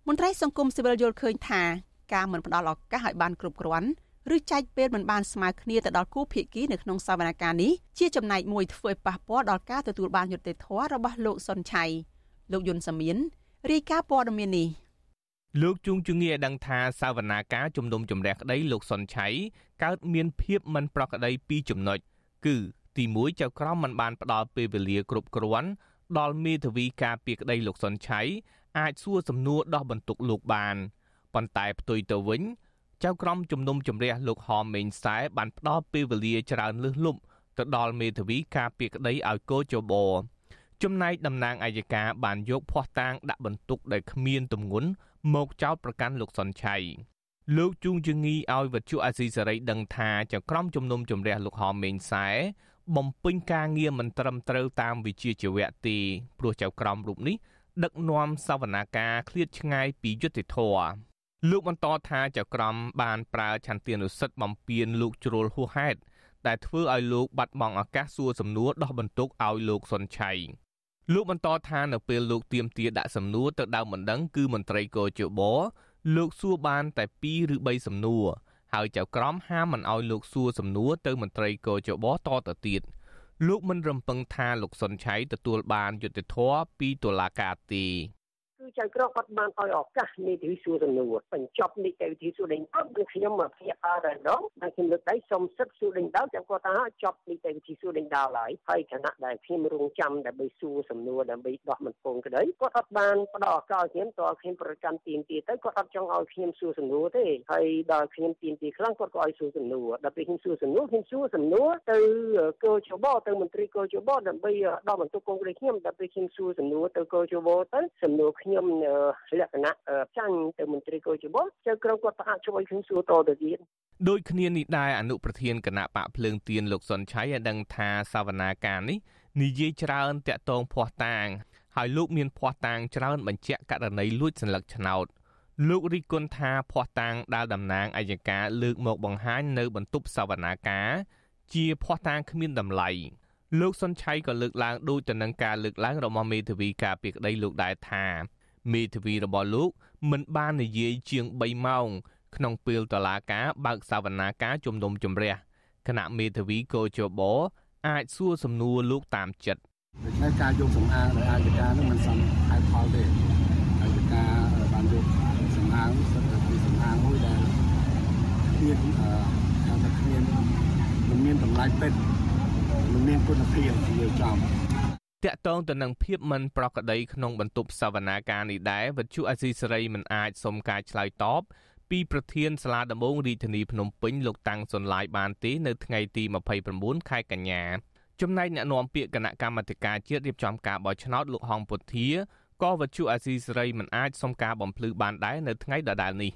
មន្ត្រីសង្គមស៊ីវិលយល់ឃើញថាការមិនផ្ដល់ឱកាសឲ្យបានគ្រប់គ្រាន់ឬចែកពេលមិនបានស្មើគ្នាទៅដល់គូភាគីនៅក្នុងសវនកម្មនេះជាចំណែកមួយធ្វើឲ្យប៉ះពាល់ដល់ការទទួលបានយុត្តិធម៌របស់លោកសុនឆៃលោកយុនសាមៀនរាយការណ៍ព័ត៌មាននេះលោកជួងជងាឲ្យដឹងថាសវនាការជំនុំជម្រះក្តីលោកសុនឆៃកើតមានភាពមិនប្រក្រតីពីរចំណុច គឺទី1ចៅក្រមមិនបានផ្ដល់ពេលវេលាគ្រប់គ្រាន់ដល់មេធាវីការពីក្តីលោកសុនឆៃអាចសួរសំណួរដោះបន្ទុកលោកបានប៉ុន្តែផ្ទុយទៅវិញចៅក្រមជំនុំជម្រះលោកហមមេងសែបានផ្ដល់ពេលវេលាច្រើនលើសលប់ទៅដល់មេធាវីការពីក្តីឲ្យកោជបចំណែកតំណាងអัยការបានយកភ័ស្តុតាងដាក់បន្ទុកដែលគ្មានទម្ងន់មកចោទប្រកាន់លោកសុនឆៃ លោកជួងជងីឲ្យវត្ថុអាស៊ីសេរីដឹងថាចៅក្រមជំនុំជម្រះលោកហមមេងសែបំពេញការងារមិនត្រឹមត្រូវតាមវិជាជីវៈទេព្រោះចៅក្រមរូបនេះដឹកនាំសវនាការឃ្លាតឆ្ងាយពីយុត្តិធម៌លោកបន្តថាចៅក្រមបានប្រើឆន្ទានុសិទ្ធិបំពេញលោកជ្រុលហួសហេតុដែលធ្វើឲ្យលោកបាត់បង់ឱកាសសួរសំណួរដោះបន្ទុកឲ្យលោកសុនឆៃលោកបន្តថានៅពេលលោកទៀមទាដាក់សំណួរទៅដើមបណ្ដឹងគឺមន្ត្រីកោជប លោកសួរបានតែ2ឬ3សំណួរហើយចៅក្រមហាមមិនអោយលោកសួរសំណួរទៅមន្ត្រីកោជបតទៅទៀតលោកមិនរំពឹងថាលោកសុនឆៃទទួលបានយុត្តិធម៌ពីតុលាការទេ គឺចៅក្រមគាត់បានឲ្យឱកាសនីតិវិធីសួរសំណួរបញ្ចប់នីតិវិធីសួរដេញដោលគឺខ្ញុំមកព្យាបាលតែម្ដងហើយខ្ញុំលើកដៃសុំសិទ្ធិសួរដេញដោលចាំគាត់ថាចប់នីតិវិធីសួរដេញដោលហើយហើយគណៈដែលខ្ញុំរងចាំដើម្បីសួរសំណួរដើម្បីដោះមិនពងក្តីគាត់អត់បានផ្ដល់ឱកាសខ្ញុំតើខ្ញុំប្រកាន់ទៀមទីទៅគាត់អត់ចង់ឲ្យខ្ញុំសួរសំណួរទេហើយដល់ខ្ញុំទៀមទីខ្លាំងគាត់ក៏ឲ្យសួរសំណួរដល់ពេលខ្ញុំសួរសំណួរខ្ញុំសួរសំណួរទៅកោជបទៅមន្ត្រីកោជបដើម្បីដោះបន្ទុកកងក្តីខ្ញុំដល់ពេលខ្ញុំសួរសំណួរទៅកោជបទៅសំណួរខ្ញុំលក្ខណៈចាញ់ទៅមន្ត្រីកោជបចៅក្រមគាត់ផ្អាកជួយខ្ញុំសួរតទៅទៀតដូចគ្នានេះដែរអនុប្រធានគណៈបកភ្លើងទៀនលោកសុនឆៃឲ្យដឹងថាសវនាការនេះនិយាយច្រើនតាក់ទងភ័ស្តុតាង ហើយលោកមានភ័ស្តុតាងច្រើនបញ្ជាក់ករណីលួចសញ្ញាឆ្នោតលោករិះគន់ថាភ័ស្តុតាងដែលតំណាងអัยការលើកមកបង្ហាញនៅបន្ទប់សវនាការជាភ័ស្តុតាងគ្មានតម្លៃលោកសុនឆៃក៏លើកឡើងដូចទៅនឹងការលើកឡើងរបស់មេធាវីការពីក្តីលោកដែរថា មេធាវីរបស់លោក មិនបាននិយាយជាង3ម៉ោង ក្នុងពេលតឡាការបើកសវនាការជំនុំជម្រះគណៈមេធាវីកោជបអាចសួរសំណួរលោកតាមចិត្តដូច្នេះការយកសំអាងដោយអាយកានឹងមិនសមហេតុផលទេអាយកាបានយកសំអាងសិតពីសំអាងមួយដែលមានហៅថាគ្មានមិនមានតម្លៃពេទ្យមិនមានគុណភាពនិយាយចំ តាក់ទងទៅនឹងភាពមិនប្រក្រតីក្នុងបន្ទប់សវនាការនេះដែរវិទ្យុអេស៊ីសេរីមិនអាចសុំការឆ្លើយតបពីប្រធានសាលាដំបងរាជធានីភ្នំពេញលោកតាំងសុនឡាយបានទេនៅថ្ងៃទី29ខែកញ្ញាចំណែកអ្នកនាំពាក្យគណៈកម្មាធិការជាតិរៀបចំការបោះឆ្នោតលោកហងពុធាក៏វិទ្យុអាស៊ីសេរីមិនអាចសុំការបំភ្លឺបានដែរនៅថ្ងៃដដែលនេះ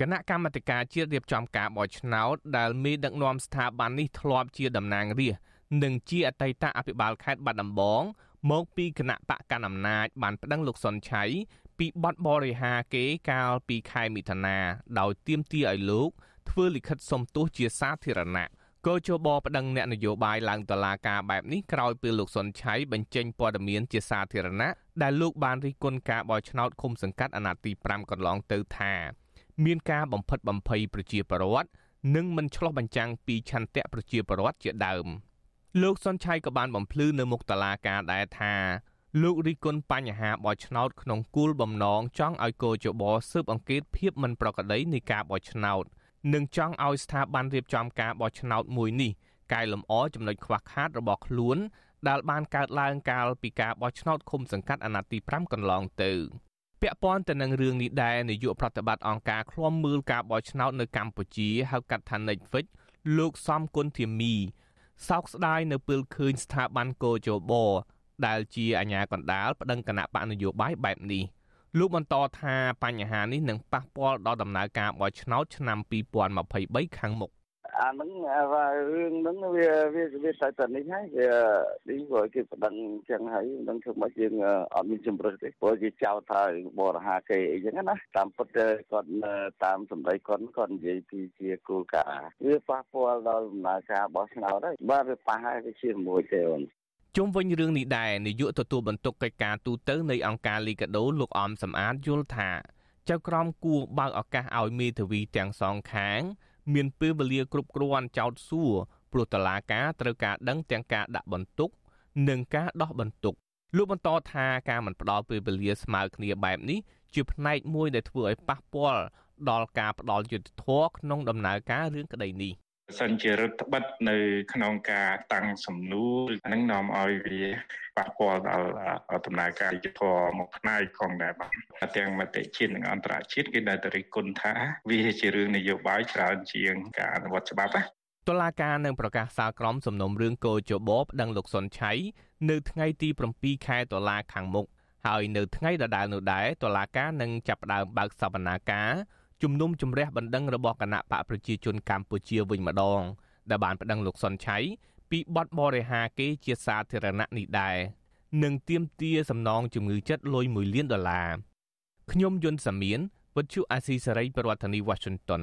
គណៈកម្មាធិការជាតិរៀបចំការបោះឆ្នោតដែលមេដឹកនាំស្ថាប័ននេះធ្លាប់ជាតំណាងរាស្ត្រនិងជាអតីតអភិបាលខេត្តបាត់ដំបង មកពីគណៈបកកណ្ដាលអំណាចបានប្តឹងលោកសុនឆៃពីបទបរិហាគេកាលពីខែមិថុនាដោយទាមទារឲ្យលោកធ្វើលិខិតសុំទោសជាសាធារណៈកោជបប្តឹងអ្នកនយោបាយឡើងតុលាការបែបនេះក្រោយពេលលោកសុនឆៃបញ្ចេញព័ត៌មានជាសាធារណៈដែលលោកបានរិះគន់ការបោះឆ្នោតឃុំសង្កាត់អាណត្តិទី5កន្លងទៅថា មានការបំផិតបំភ័យប្រជាពលរដ្ឋនិងមិនឆ្លោះបញ្ចាំងពីឆន្ទៈប្រជាពលរដ្ឋជាដើម។ លោកសុនឆៃក៏បានបំភ្លឺនៅមុខតឡាការដែរថាលោករិះគន់បញ្ហាបោះឆ្នោតក្នុងគោលបំណងចង់ឲ្យកោជបស៊ើបអង្កេតភាពមិនប្រក្រតីនៃការបោះឆ្នោតនិងចង់ឲ្យស្ថាប័នរៀបចំការបោះឆ្នោតមួយនេះកែលម្អចំណុចខ្វះខាតរបស់ខ្លួនដែលបានកើតឡើងកាលពីការបោះឆ្នោតឃុំសង្កាត់អាណត្តិទី5កន្លងទៅពាក់ព័ន្ធទៅនឹងរឿងនេះដែរនាយកប្រតិបត្តិអង្គការឃ្លាំមើលការបោះឆ្នោតនៅកម្ពុជាហៅកាត់ថា Netflix លោកសំគុណធាមី សោកស្ដាយនៅពេលឃើញស្ថាប័នកោជបដែលជាអាញាកណ្ដាលប្តឹងគណៈបកនយោបាយបែបនេះលោកបន្តថាបញ្ហានេះនឹងប៉ះពាល់ដល់ដំណើរការបោះឆ្នោតឆ្នាំ2023ខាងមុខ អាហ្នឹងរឿងហ្នឹងវាវាវាតែតែនេះហើយវានេះព្រោះគេប្តឹងចឹងហើយនឹងធ្វើមកយើងអត់មានជំរឿសទេព្រោះគេចោទថាបរិហាគេអីចឹងណាតាមពិតគាត់តាមសម្ដីគាត់គាត់និយាយពីជាគោលការណ៍វាប៉ះពាល់ដល់ដំណើរការបោះឆ្នោតហើយបាទវាប៉ះហើយវាជាមួយទេអូនជុំវិញរឿងនេះដែរនាយកទទួលបន្ទុកកិច្ចការទូតនៃអង្គការលីកាដូលោកអមសំអាតយល់ថាចៅក្រមគួរបើកឱកាសឲ្យមេធាវីទាំងសងខាង មានពេលវេលាគ្រប់គ្រាន់ចោតសួរព្រោះតឡាការត្រូវការដឹងទាំងការដាក់បន្ទុក និងការដោះបន្ទុកលោកបន្តថាការមិនផ្ដល់ពេលវេលាស្មើគ្នាបែបនេះជាផ្នែកមួយដែលធ្វើឲ្យប៉ះពាល់ដល់ការផ្ដល់យុត្តិធម៌ក្នុងដំណើរការរឿងក្តីនេះ សិនជារដ្ឋបិទនៅក្នុងការតាំងសំណួរអានឹងនាំឲ្យវាប៉ះពាល់ដល់ដំណើរការយុទ្ធមកផ្នែកផងដែរបាទទាំងមតិជាតិនិងអន្តរជាតិគេដែលតរិគុណថា វាជារឿងនយោបាយច្រើនជាងការអនុវត្តច្បាប់ណាតុលាការនឹងប្រកាសសាលក្រមសំណុំរឿងកោជបប្តឹងលោកសុនឆៃនៅថ្ងៃទី7ខែតុលាខាងមុខហើយនៅថ្ងៃដដែលនោះដែរតុលាការនឹងចាប់ផ្ដើមបើកសវនាការ ជំនុំជម្រះបណ្ដឹងរបស់គណៈបកប្រជាជនកម្ពុជាវិញម្ដង ដែលបានប្តឹងលោកសុនឆៃពីបទបរិហាគេជាសាធារណៈនេះដែរនិងទាមទារសំណងជំងឺចិត្តលុយ1លានដុល្លារខ្ញុំយុនសាមៀនវិទ្យុអាស៊ីសេរីប្រធានាធិបតី Washington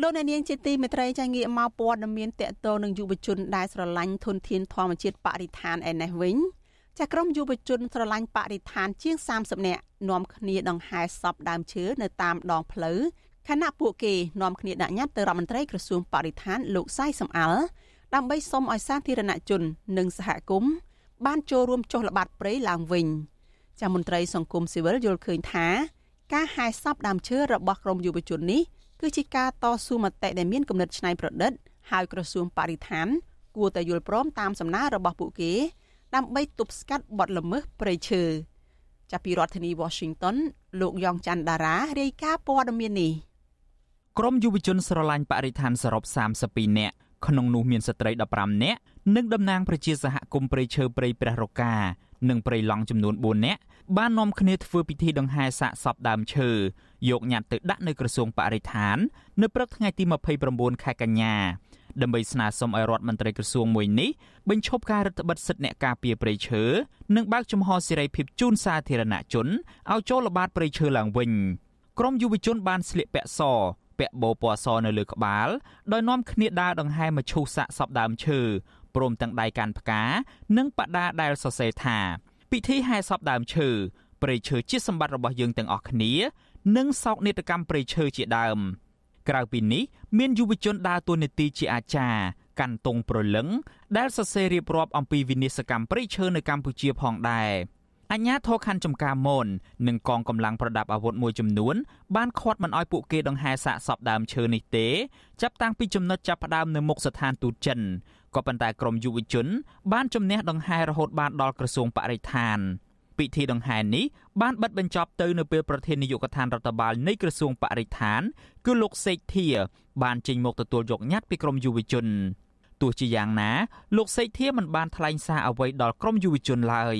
លោកអ្នកនាងជាទីមេត្រីចាងាកមកព័ត៌មានតកតងនឹងយុវជនដែលស្រឡាញ់ធនធានធម្មជាតិបរិស្ថានឯនេះវិញចាក្រុមយុវជនស្រឡាញ់បរិស្ថានជាង30នាក់នាំគ្នាដង្ហែសពដើមឈើនៅតាមដងផ្លូវខណៈពួកគេនាំគ្នាដាក់ញត្តិទៅរដ្ឋមន្ត្រីក្រសួងបរិស្ថានលោកសៃសំអាល់ដើម្បីសុំឲ្យសាធារណជន និងសហគមន៍បានចូលរួមចុះល្បាតព្រៃឡើងវិញចាមន្ត្រីសង្គមស៊ីវិលយល់ឃើញថា ការហែសពដើមឈើរបស់ក្រុមយុវជននេះ គឺជាការតស៊ូមតិដែលមានគំនិតច្នៃប្រឌិត ហើយក្រសួងបរិស្ថាន គួរតែយល់ព្រមតាមសំណើរបស់ពួកគេដើម្បីទប់ស្កាត់បទល្មើសព្រៃឈើចាប់ពីរដ្ឋធានី Washington លោកយ៉ងច័ន្ទដារារាយការណ៍ព័ត៌មាននេះក្រមយុវជនស្រឡាញ់បរិស្ថានសរុប32នាក់ក្នុងនោះមានស្ត្រី15នាក់និងតំណាងប្រជាសហគមន៍ព្រៃឈើព្រៃព្រះរកានិងព្រៃឡង់ចំនួន4នាក់បាននាំគ្នាធ្វើពិធីដង្ហែសាកសពដើមឈើ យកញត្តិទៅដាក់នៅក្រសួងបរិស្ថាន នៅព្រឹកថ្ងៃទី29ខែកញ្ញាដើម្បីស្នើសុំឲ្យរដ្ឋមន្ត្រីក្រសួងមួយនេះបញ្ឈប់ការរដ្ឋបិទសិទ្ធិអ្នកការពារព្រៃឈើនិងបើកចំហសេរីភាពជូនសាធារណជនឲ្យចូលល្បាតព្រៃឈើឡើងវិញក្រមយុវជនបានស្លៀកពាក់សពាក់បូពណ៌សនៅលើក្បាលដោយនាំគ្នាដើរដង្ហែមឈូសសាកសពដើមឈើព្រមទាំងដៃកាន់ផ្កានិងបដាដែលសរសេរថា ពិធីហែសពដើមឈើព្រៃឈើជាសម្បត្តិរបស់យើងទាំងអស់គ្នា និងសោកនាដកម្មព្រៃឈើជាដើម ក្រៅពីនេះមានយុវជនដើរតួនាទីជាអាចារ្យកាន់ទង់ប្រលឹង ដែលសរសេររៀបរាប់អំពីវិនាសកម្មព្រៃឈើនៅកម្ពុជាផងដែរអញ្ញាធរខណ្ឌចំការមននិងកងកម្លាំងប្រដាប់អាវុធមួយចំនួនបានខាត់មិនអោយពួកគេដង្ហែសាកសពដើមឈើនេះទេចាប់តាំងពីចំណុចចាប់ផ្ដើមនៅមុខស្ថានទូតចិនក៏ប៉ុន្តែក្រមយុវជន បានជំនះដង្ហែរហូតបានដល់ក្រសួងបរិស្ថាន ពិធីដង្ហែនេះបានបិទបញ្ចប់ទៅនៅពេលប្រធាននាយកដ្ឋានរដ្ឋបាលនៃក្រសួងបរិស្ថាន គឺលោកសេកធាបានចេញមកទទួលយកញត្តិពីក្រមយុវជនទោះជាយ៉ាងណាលោកសេកធាមិនបានថ្លែងសារអ្វីដល់ក្រមយុវជនឡើយ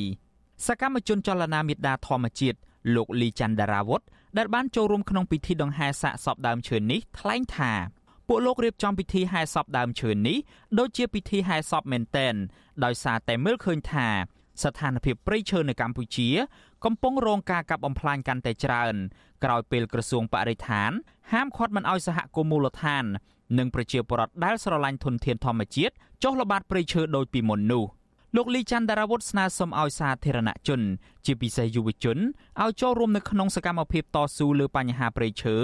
សកម្មជនចលនាមេដាធម្មជាតិលោកលីច័ន្ទដារាវុធដែលបានចូលរួមក្នុងពិធីដង្ហែសាកសពដើមឈើនេះថ្លែងថាពួកលោករៀបចំពិធីហែសពដើមឈើនេះដូចជាពិធីហែសពមែនតែនដោយសារតែមើលឃើញថា ស្ថានភាពព្រៃឈើនៅកម្ពុជា កំពុងរងការកាប់បំផ្លាញកាន់តែច្រើន ក្រោយពេលក្រសួងបរិស្ថាន ហាមឃាត់មិនឲ្យសហគមន៍មូលដ្ឋាន និងប្រជាពលរដ្ឋដែលស្រឡាញ់ធនធានធម្មជាតិចុះល្បាតព្រៃឈើដូចពីមុននោះ លោកលីច័ន្ទដារាវុធស្នើសុំឲ្យសាធារណជន ជាពិសេសយុវជនឲ្យចូលរួមនៅក្នុងសកម្មភាពតស៊ូលើបញ្ហាព្រៃឈើ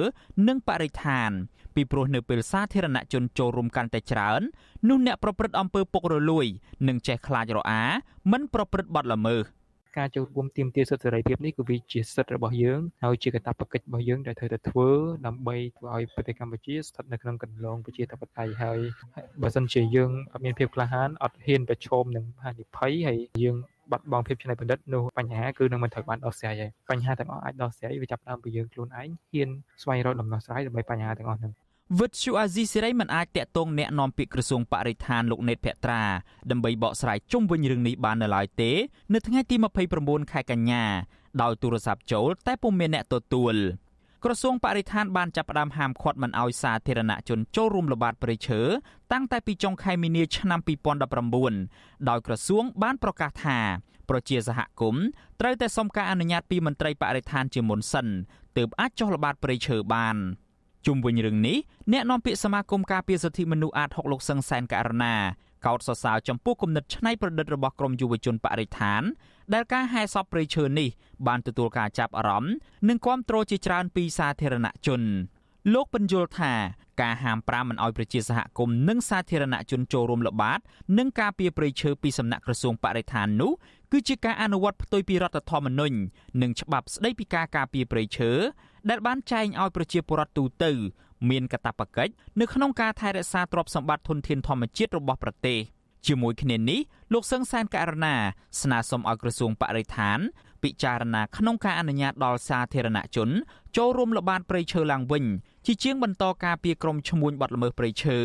និងបរិស្ថាន ពីព្រោះនៅពេលសាធារណជនចូលរួមកាន់តែច្រើននោះអ្នកប្រព្រឹត្តអំពើពុករលួយនឹងចេះខ្លាចរអាមិនប្រព្រឹត្តបទល្មើស ការចូលរួមទាមទារសិទ្ធិសេរីភាពនេះគឺវាជាសិទ្ធិរបស់យើងហើយជាកាតព្វកិច្ចរបស់យើងដែលត្រូវតែធ្វើដើម្បីធ្វើឲ្យប្រទេសកម្ពុជាស្ថិតនៅក្នុងគន្លងប្រជាធិបតេយ្យហើយបើសិនជាយើងអត់មានភាពក្លាហានអត់ហ៊ានប្រឈមនឹងហានិភ័យហើយយើងបាត់បង់ភាពច្នៃប្រឌិតនោះបញ្ហាគឺនឹងមិនត្រូវបានដោះស្រាយហើយបញ្ហាទាំងអស់អាចដោះស្រាយវាចាប់ផ្ដើមពីយើងខ្លួនឯងហ៊ានស្វែងរកដំណោះស្រាយដើម្បីបញ្ហាទាំងអស់ហ្នឹង វិទ្យុអាស៊ីសេរីមិនអាចតាក់ទងแนะនាំពាក្យក្រសួងបរិស្ថានលោកណេតភក្ត្រាដើម្បីបកស្រាយជុំវិញរឿងនេះបាននៅឡើយទេ នៅថ្ងៃទី29ខែកញ្ញាដោយទូរស័ព្ទចូល តែពុំមានអ្នកទទួលក្រសួងបរិស្ថានបានចាប់ផ្ដើមហាមឃាត់មិនឲ្យសាធារណជនចូលរួមល្បាតព្រៃឈើតាំងតែពីចុងខែមីនាឆ្នាំ2019ដោយក្រសួងបានប្រកាសថាប្រជាសហគមន៍ត្រូវតែសុំការអនុញ្ញាតពីមន្ត្រីបរិស្ថានជាមុនសិនទើបអាចចុះល្បាតព្រៃឈើបាន។ ជុំវិញរឿងនេះអ្នកនាំពាក្យសមាគមការពារសិទ្ធិមនុស្សអាត6លោកសឹងសែនករណាកោតសរសើរចំពោះគំនិតច្នៃប្រឌិតរបស់ក្រមយុវជនបរិស្ថាន ដែលការហែសពព្រៃឈើនេះបានទទួលការចាប់អារម្មណ៍និងគាំទ្រជាច្រើនពីសាធារណជនលោកបញ្យល់ថាការហាមប្រាមមិនឲ្យប្រជាសហគមន៍និងសាធារណជនចូលរួមល្បាតនិងការពារព្រៃឈើពីសំណាក់ក្រសួងបរិស្ថាននោះគឺជាការអនុវត្តផ្ទុយពីរដ្ឋធម្មនុញ្ញនិងច្បាប់ស្តីពីការការពារព្រៃឈើ ដែលបានចែងឲ្យប្រជាពលរដ្ឋទូទៅ មានកាតព្វកិច្ចនៅក្នុងការថែរក្សាទ្រព្យសម្បត្តិធនធានធម្មជាតិរបស់ប្រទេសជាមួយគ្នានេះលោកសឹងសានករណាស្នើសុំឲ្យក្រសួងបរិស្ថាន ពិចារណាក្នុងការអនុញ្ញាតដល់សាធារណជន ចូលរួមល្បាតព្រៃឈើឡើងវិញជាជាងបន្តការពីក្រមឈ្មួញបទល្មើសព្រៃឈើ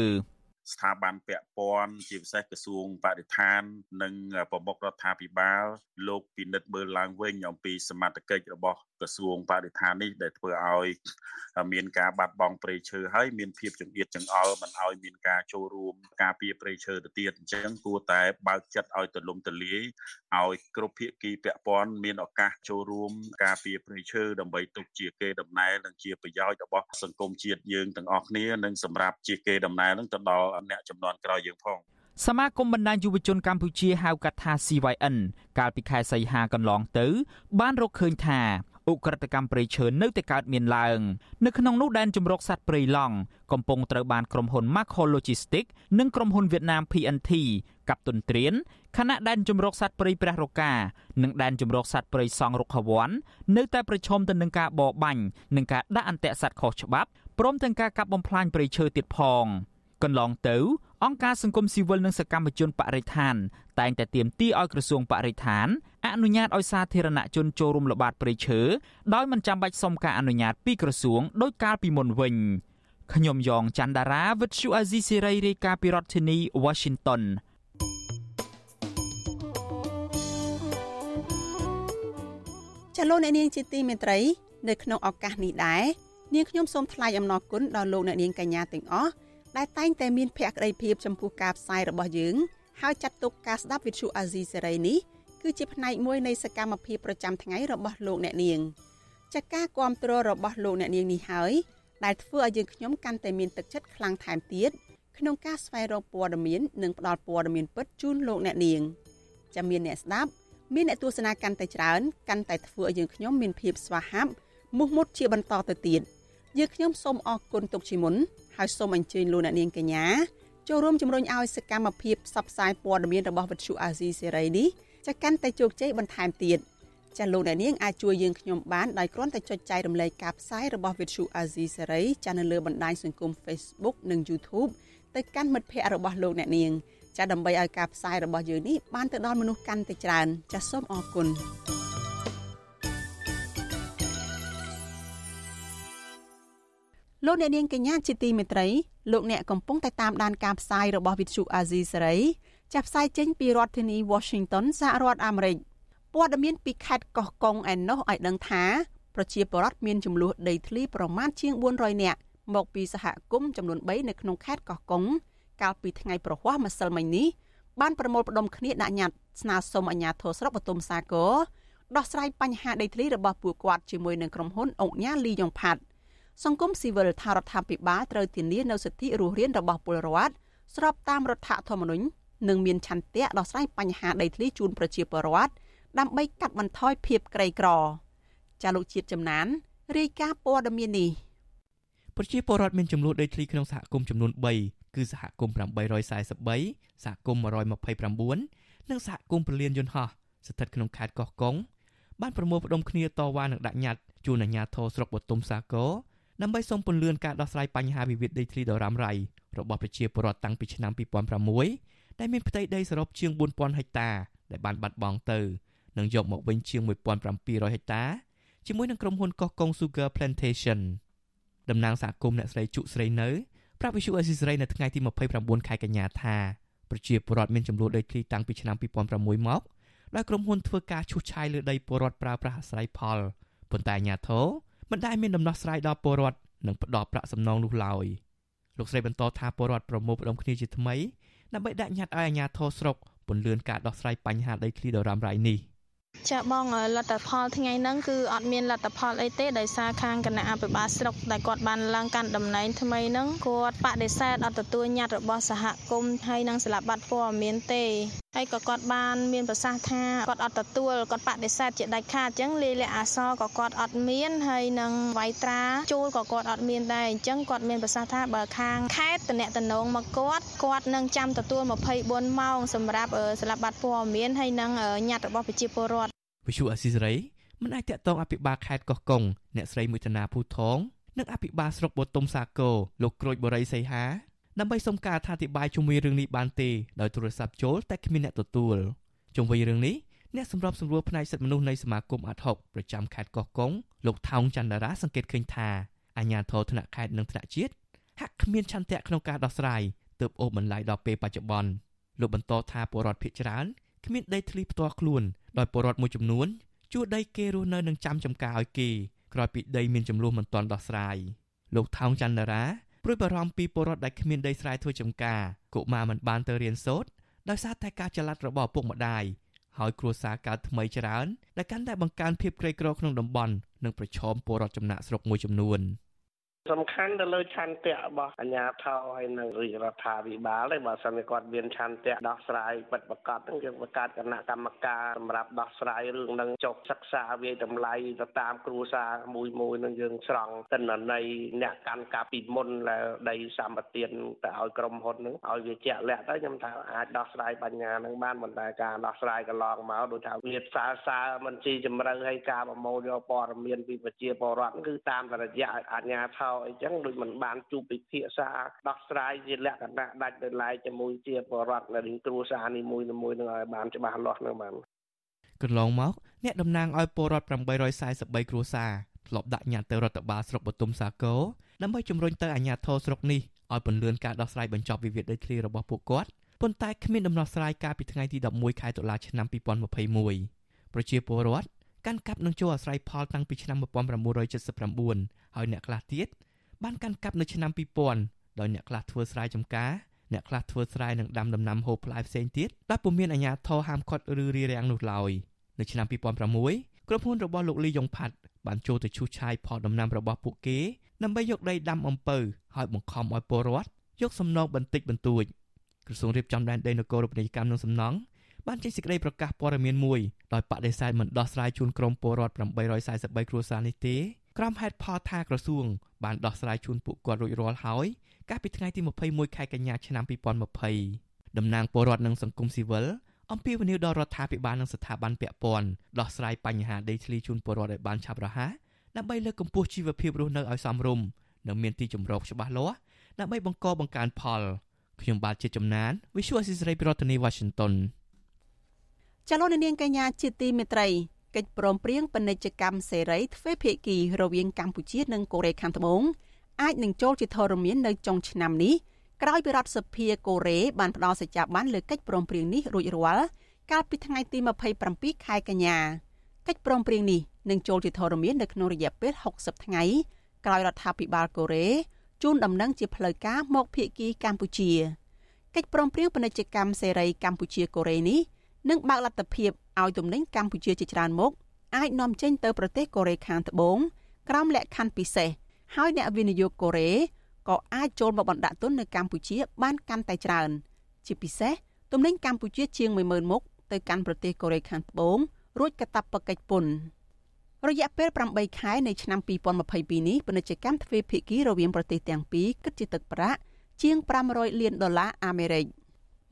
ស្ថាប័នពាក់ព័ន្ធជាពិសេសក្រសួងបរិស្ថាន និងប្រមុខរដ្ឋាភិបាលលោកពិនិត្យមើលឡើងវិញអំពីសមត្ថកិច្ចរបស់ក្រសួងបរិស្ថាននេះដែលធ្វើឲ្យមានការបាត់បង់ព្រៃឈើហើយមានភាពចង្អៀតចង្អល់មិនឲ្យមានការចូលរួមការពារព្រៃឈើទៅទៀតអញ្ចឹងគួរតែបើកចិត្តឲ្យទូលំទូលាយឲ្យគ្រប់ភាគីពាក់ព័ន្ធមានឱកាសចូលរួមការពារព្រៃឈើដើម្បីទុកជាគេដំណែលនិងជាប្រយោជន៍របស់សង្គមជាតិយើងទាំងអស់គ្នានិងសម្រាប់ជាគេដំណែលនឹងទៅដល់អ្នកចំនួនក្រោយយើងផងសមាគមបណ្ដាញយុវជនកម្ពុជាហៅកាត់ថា CYN កាលពីខែសីហាកន្លងទៅ បានរកឃើញថា ឧក្រិដ្ឋកម្មព្រៃឈើនៅតែកើតមានឡើងនៅក្នុងនោះដែនជំរកសត្វព្រៃឡង់កំពុងត្រូវបានក្រុមហ៊ុន Macro Logistics និងក្រុមហ៊ុនវៀតណាម PNT កាប់ទុនត្រៀនខណៈដែនជំរកសត្វព្រៃព្រះរកានិងដែនជំរកសត្វព្រៃសង់រុក្ខវ័ននៅតែប្រឈមទៅនឹងការបរបាញ់និងការដាក់អន្ទាក់សត្វខុសច្បាប់ព្រមទាំងការកាប់បំផ្លាញព្រៃឈើទៀតផង។កន្លងទៅ អង្គការសង្គមស៊ីវិលនិងសកម្មជនបរិស្ថាន តែងតែទាមទារឲ្យក្រសួងបរិស្ថានអនុញ្ញាតឲ្យសាធារណជនចូលរួមល្បាតព្រៃឈើដោយមិនចាំបាច់សុំការអនុញ្ញាតពីក្រសួងដោយកាលពីមុនវិញខ្ញុំយ៉ងច័ន្ទដារាវិទ្យុអាស៊ីសេរីរាយការណ៍ពីរដ្ឋធានី Washington ចលនានាងជាទីមេត្រី នៅក្នុងឱកាសនេះដែរនាងខ្ញុំសូមថ្លែងអំណរគុណដល់លោកអ្នកនាងកញ្ញាទាំងអស់ ដែលតែងតែមានភក្ដីភាពចំពោះការផ្សាយរបស់យើងហើយចាត់ទុកការស្ដាប់វិទ្យុអាស៊ីសេរីនេះគឺជាផ្នែកមួយនៃសកម្មភាពប្រចាំថ្ងៃរបស់លោកអ្នកនាងចាការគ្រប់គ្រងរបស់លោកអ្នកនាងនេះហើយដែលធ្វើឲ្យយើងខ្ញុំកាន់តែមានទឹកចិត្តខ្លាំងថែមទៀតក្នុងការស្វែងរកព័ត៌មាននិងផ្តល់ព័ត៌មានពិតជូនលោកអ្នកនាងចាំមានអ្នកស្ដាប់មានអ្នកទស្សនាកាន់តែច្រើនកាន់តែធ្វើឲ្យយើងខ្ញុំមានភាពស្វាហាប់មោះមុតជាបន្តទៅទៀតយើងខ្ញុំសូមអរគុណទុកជាមុន ហើយសូមអញ្ជើញលោកអ្នកនាងកញ្ញាចូលរួមជំរុញឲ្យសកម្មភាពផ្សព្វផ្សាយព័ត៌មានរបស់វិទ្យុអាស៊ីសេរីនេះចាកាន់តែជោគជ័យបន្ថែមទៀតចាលោកអ្នកនាងអាចជួយយើងខ្ញុំបានដោយគ្រាន់តែចុចចែករំលែកការផ្សាយរបស់វិទ្យុអាស៊ីសេរីចានៅលើបណ្ដាញសង្គម Facebook និង YouTube ទៅកាន់មិត្តភ័ក្តិរបស់លោកអ្នកនាងចាដើម្បីឲ្យការផ្សាយរបស់យើងនេះបានទៅដល់មនុស្សកាន់តែច្រើនចាសូមអរគុណ លោកអ្នកនាងកញ្ញាជាទីមេត្រីលោកអ្នកកំពុងតែតាមដានការផ្សាយរបស់វិទ្យុអាស៊ីសេរីចាប់ផ្សាយចេញពីរដ្ឋធានី Washington សហរដ្ឋអាមេរិកព័ត៌មានពីខេត្តកោះកុងឯណោះឲ្យដឹងថាប្រជាពលរដ្ឋមានចំនួនដីធ្លីប្រមាណជាង400នាក់មកពីសហគមន៍ចំនួន3នៅក្នុងខេត្តកោះកុងកាលពីថ្ងៃប្រហ័សម្សិលមិញនេះបានប្រមូលផ្ដុំគ្នាដាក់ញត្តិស្នើសុំអាជ្ញាធរស្រុកបទុមសាគរដោះស្រាយបញ្ហាដីធ្លីរបស់ពួកគាត់ជាមួយនឹងក្រុមហ៊ុនអង្គញាលីយ៉ុងផាត់ សង្គមស៊ីវិលថារដ្ឋាភិបាលត្រូវធានានូវសិទ្ធិរស់រានរបស់ពលរដ្ឋស្របតាមរដ្ឋធម្មនុញ្ញនិងមានឆន្ទៈដោះស្រាយបញ្ហាដីធ្លីជូនប្រជាពលរដ្ឋដើម្បីកាត់បន្ថយភាពក្រីក្រ ចាលោកជាតិចំណានរាយការណ៍ព័ត៌មាននេះប្រជាពលរដ្ឋមានចំនួនដីធ្លីក្នុងសហគមន៍ចំនួន3គឺសហគមន៍843សហគមន៍129និងសហគមន៍ពលានយន្តហោះស្ថិតក្នុងខេត្តកោះកុងបានប្រមូលផ្ដុំគ្នាតវ៉ានឹងដាក់ញត្តិជូនអាជ្ញាធរស្រុកបទុមសាគរ ដើម្បីសុំពន្លឿនការដោះស្រាយបញ្ហាវិវាទដីធ្លីដ៏រ៉ាំរ៉ៃរបស់ប្រជាពលរដ្ឋតាំងពីឆ្នាំ2006ដែលមានផ្ទៃដីសរុបជាង4000ហិកតាដែលបានបាត់បង់ទៅនិងយកមកវិញជាង1700ហិកតាជាមួយនឹងក្រុមហ៊ុនកោះកុង Sugar Plantation តំណាងសហគមន៍អ្នកស្រីជក់ស្រីនៅប្រាប់វិសុអេស៊ីសរ៉ៃនៅថ្ងៃទី29ខែកញ្ញាថាប្រជាពលរដ្ឋមានចំនួនដីធ្លីតាំងពីឆ្នាំ2006មកដោយក្រុមហ៊ុនធ្វើការឈូសឆាយលើដីពលរដ្ឋប្រើប្រាស់អាស្រ័យផលប៉ុន្តែអាជ្ញាធរ មិនដែលមានដំណោះស្រាយដល់ពលរដ្ឋនិងផ្ដល់ប្រាក់សំណងនោះឡើយលោកស្រីបន្តថាពលរដ្ឋប្រមូលផ្ដុំគ្នាជាថ្មីដើម្បីដាក់ញត្តិឲ្យអាជ្ញាធរស្រុកពន្យាការដោះស្រាយបញ្ហាដីធ្លីដ៏រ៉ាំរ៉ៃនេះ។ចាបងលទ្ធផលថ្ងៃហ្នឹងគឺអត់មានលទ្ធផលអីទេដោយសារខាងគណៈអភិបាលស្រុកដែលគាត់បានឡើងកាន់តំណែងថ្មីហ្នឹងគាត់បដិសេធអត់ទទួលញត្តិរបស់សហគមន៍ហើយនឹងស្លាប់បាត់ព័ត៌មានទេ ហើយក៏គាត់បានមានប្រសាសន៍ថាគាត់អត់ទទួលគាត់បដិសេធជាដាច់ខាតអញ្ចឹងលេខអសរក៏គាត់អត់មានហើយនឹងវាយត្រាជួលក៏គាត់អត់មានដែរអញ្ចឹងគាត់មានប្រសាសន៍ថាបើខាងខេត្តតំណតំណងមកគាត់គាត់នឹងចាំទទួល24ម៉ោងសម្រាប់ស្លាប់បាត់ព័ត៌មានហើយនឹងញត្តិរបស់ប្រជាពលរដ្ឋវិសុអាស៊ីសេរីមិនអាចតាក់ទងអភិបាលខេត្តកោះកុងអ្នកស្រីមួយធនាភូថងនិងអភិបាលស្រុកបតុមសាគរលោកក្រូចបរិយសីហា ដើម្បីសុំការអធិប្បាយជុំវិញរឿងនេះបានទេដោយទូរស័ព្ទចូលតែគ្មានអ្នកទទួលជុំវិញរឿងនេះអ្នកសម្របសម្រួលផ្នែកសិទ្ធិមនុស្សនៃសមាគមអាត់ហុកប្រចាំខេត្តកោះកុងលោកថោងច័ន្ទរាសង្កេតឃើញថាអាជ្ញាធរថ្នាក់ខេត្តនិងថ្នាក់ជាតិហាក់គ្មានឆន្ទៈក្នុងការដោះស្រាយទើបអូសបន្លាយដល់ពេលបច្ចុប្បន្នលោកបន្តថាពលរដ្ឋភៀសច្រើនគ្មានដីធ្លីផ្ទាល់ខ្លួនដោយពលរដ្ឋមួយចំនួនជួដីគេរស់នៅនឹងចាំចំការឲ្យគេក្រោយពីដីមានចំនួនមិនទាន់ដោះស្រាយលោកថោងច័ន្ទរា ព្រួយបារម្ភពីពលរដ្ឋដែលគ្មានដីស្រែធ្វើចំការកុមារមិនបានទៅរៀនសូត្រដោយសារតែការចល័តរបស់ឪពុកម្ដាយហើយគ្រួសារកើតថ្មីច្រើនដែលកាន់តែបង្កើនភាពក្រីក្រក្នុងតំបន់និងប្រឈមពលរដ្ឋចំណាក់ស្រុកមួយចំនួន។ សំខាន់ទៅលើឆន្ទៈរបស់អាជ្ញាធរហើយនៅរាជរដ្ឋាភិបាលទេបើសិនជាគាត់មានឆន្ទៈដោះស្រាយពិតប្រាកដហ្នឹងយើងបង្កើតគណៈកម្មការសម្រាប់ដោះស្រាយរឿងហ្នឹងចុះសិក្សាវាយតម្លៃទៅតាមគ្រួសារមួយមួយនឹងយើងស្រង់តិន្នន័យអ្នកកាន់កាប់ពីមុនដែលដីសម្បទានទៅឲ្យក្រុមហ៊ុនហ្នឹងឲ្យវាជាក់លាក់ទៅខ្ញុំថាអាចដោះស្រាយបញ្ហាហ្នឹងបានប៉ុន្តែការដោះស្រាយកន្លងមកដូចថាវាផ្សារសើមិនជីជម្រៅឲ្យការប្រមូលយកព័ត៌មានពីប្រជាពលរដ្ឋគឺតាមរយៈអាជ្ញាធរអីចឹងដូចមិនបានជួបពិភាក្សាដោះស្រាយជាលក្ខណៈដាច់ដោយឡែកជាមួយជាបរដ្ឋនៅគ្រួសារនីមួយៗនឹងឲ្យបានច្បាស់លាស់នឹងបានកន្លងមកអ្នកតំណាងឲ្យពលរដ្ឋ843គ្រួសារធ្លាប់ដាក់ញត្តិទៅរដ្ឋបាលស្រុកបទុមសាគរដើម្បីជំរុញទៅអាជ្ញាធរស្រុកនេះឲ្យពន្លឿនការដោះស្រាយបញ្ចប់វិវាទដីធ្លីរបស់ពួកគាត់ប៉ុន្តែគ្មានដំណោះស្រាយកាលពីថ្ងៃទី11ខែតុលាឆ្នាំ2021ប្រជាពលរដ្ឋកាន់កាប់នឹងចូលអាស្រ័យផលតាំងពីឆ្នាំ1979ហើយអ្នកខ្លះទៀត បានកាន់កាប់នៅឆ្នាំ2000ដោយអ្នកខ្លះធ្វើស្រែចម្ការអ្នកខ្លះធ្វើស្រែនិងដាំដំណាំហូបផ្លែផ្សេងទៀតដែលពុំមានអាជ្ញាធរហាមឃាត់ឬរារាំងនោះឡើយនៅឆ្នាំ2006ក្រុមហ៊ុនរបស់លោកលីយ៉ុងផាត់បានចូលទៅឈូសឆាយផលដំណាំរបស់ពួកគេដើម្បីយកដីដាំអំពៅហើយបង្ខំឲ្យពលរដ្ឋយកសំណងបន្តិចបន្តួចក្រសួងរៀបចំដែនដីនគររូបនីយកម្មនិងសំណង់បានចេញសេចក្តីប្រកាសព័ត៌មានមួយដោយបដិសេធមិនដោះស្រាយជូនក្រុមពលរដ្ឋ843គ្រួសារនេះទេ ក្រុមហេតុផលថាក្រសួងបានដោះស្រាយជូនពួកគាត់រួចរាល់ហើយកាលពីថ្ងៃទី21ខែកញ្ញាឆ្នាំ2020តំណាងពលរដ្ឋនិងសង្គមស៊ីវិលអំពាវនាវដល់រដ្ឋាភិបាលនិងស្ថាប័នពាក់ព័ន្ធដោះស្រាយបញ្ហាដីធ្លីជូនពលរដ្ឋឲ្យបានឆាប់រហ័សដើម្បីលើកកម្ពស់ជីវភាពរស់នៅឲ្យសមរម្យនិងមានទីជម្រកច្បាស់លាស់ដើម្បីបង្កបង្កើនផលខ្ញុំបាទជាចំណាន Visual Assisray ពីរដ្ឋធានី Washington ចលនានាងកញ្ញាជាទីមេត្រី កិច្ចព្រមព្រៀងពាណិជ្ជកម្មសេរីទ្វេភាគីរវាងកម្ពុជានិងកូរ៉េខាងត្បូងអាចនឹងចូលជាធរមាននៅចុងឆ្នាំនេះក្រោយពីរដ្ឋសភាកូរ៉េបានផ្ដល់សច្ចាប័នលើកិច្ចព្រមព្រៀងនេះរួចរាល់កាលពីថ្ងៃទី27ខែកញ្ញាកិច្ចព្រមព្រៀងនេះនឹងចូលជាធរមាននៅក្នុងរយៈពេល60ថ្ងៃក្រោយរដ្ឋាភិបាលកូរ៉េជូនដំណឹងជាផ្លូវការមកភៀកគីកម្ពុជាកិច្ចព្រមព្រៀងពាណិជ្ជកម្មសេរីកម្ពុជាកូរ៉េនេះនឹងបើកលទ្ធភាព ឲ្យទំនិញកម្ពុជាជាច្រើនមុខអាចនាំចេញទៅប្រទេសកូរ៉េខាងត្បូងក្រោមលក្ខខណ្ឌពិសេសហើយអ្នកវិនិយោគកូរ៉េក៏អាចចូលមកបណ្ដាក់ទុននៅកម្ពុជាបានកាន់តែច្រើន ជាពិសេសទំនិញកម្ពុជាជាង10000មុខទៅកាន់ប្រទេសកូរ៉េខាងត្បូងរួចកាតព្វកិច្ចពន្ធរយៈពេល8ខែនៃឆ្នាំ2022នេះពាណិជ្ជកម្មទ្វេភាគីរវាងប្រទេសទាំងពីរគិតជាទឹកប្រាក់ជាង500លានដុល្លារអាមេរិក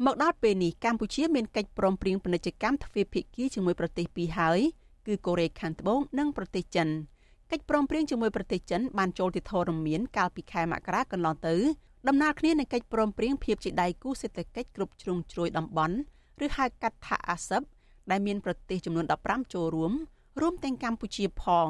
មកដល់ពេលនេះកម្ពុជាមានកិច្ចព្រមព្រៀងពាណិជ្ជកម្មទ្វេភាគីជាមួយប្រទេសពីរហើយគឺកូរ៉េខាងត្បូងនិងប្រទេសចិនកិច្ចព្រមព្រៀងជាមួយប្រទេសចិនបានចូលទៅធរមានកាលពីខែមករាកន្លងទៅដំណើរគ្នានឹងកិច្ចព្រមព្រៀងភាពជាដៃគូសេដ្ឋកិច្ចគ្រប់ជ្រុងជ្រោយតំបន់ឬហៅកាត់ថាអាស៊ឹបដែលមានប្រទេសចំនួន15ចូលរួមរួមទាំងកម្ពុជាផង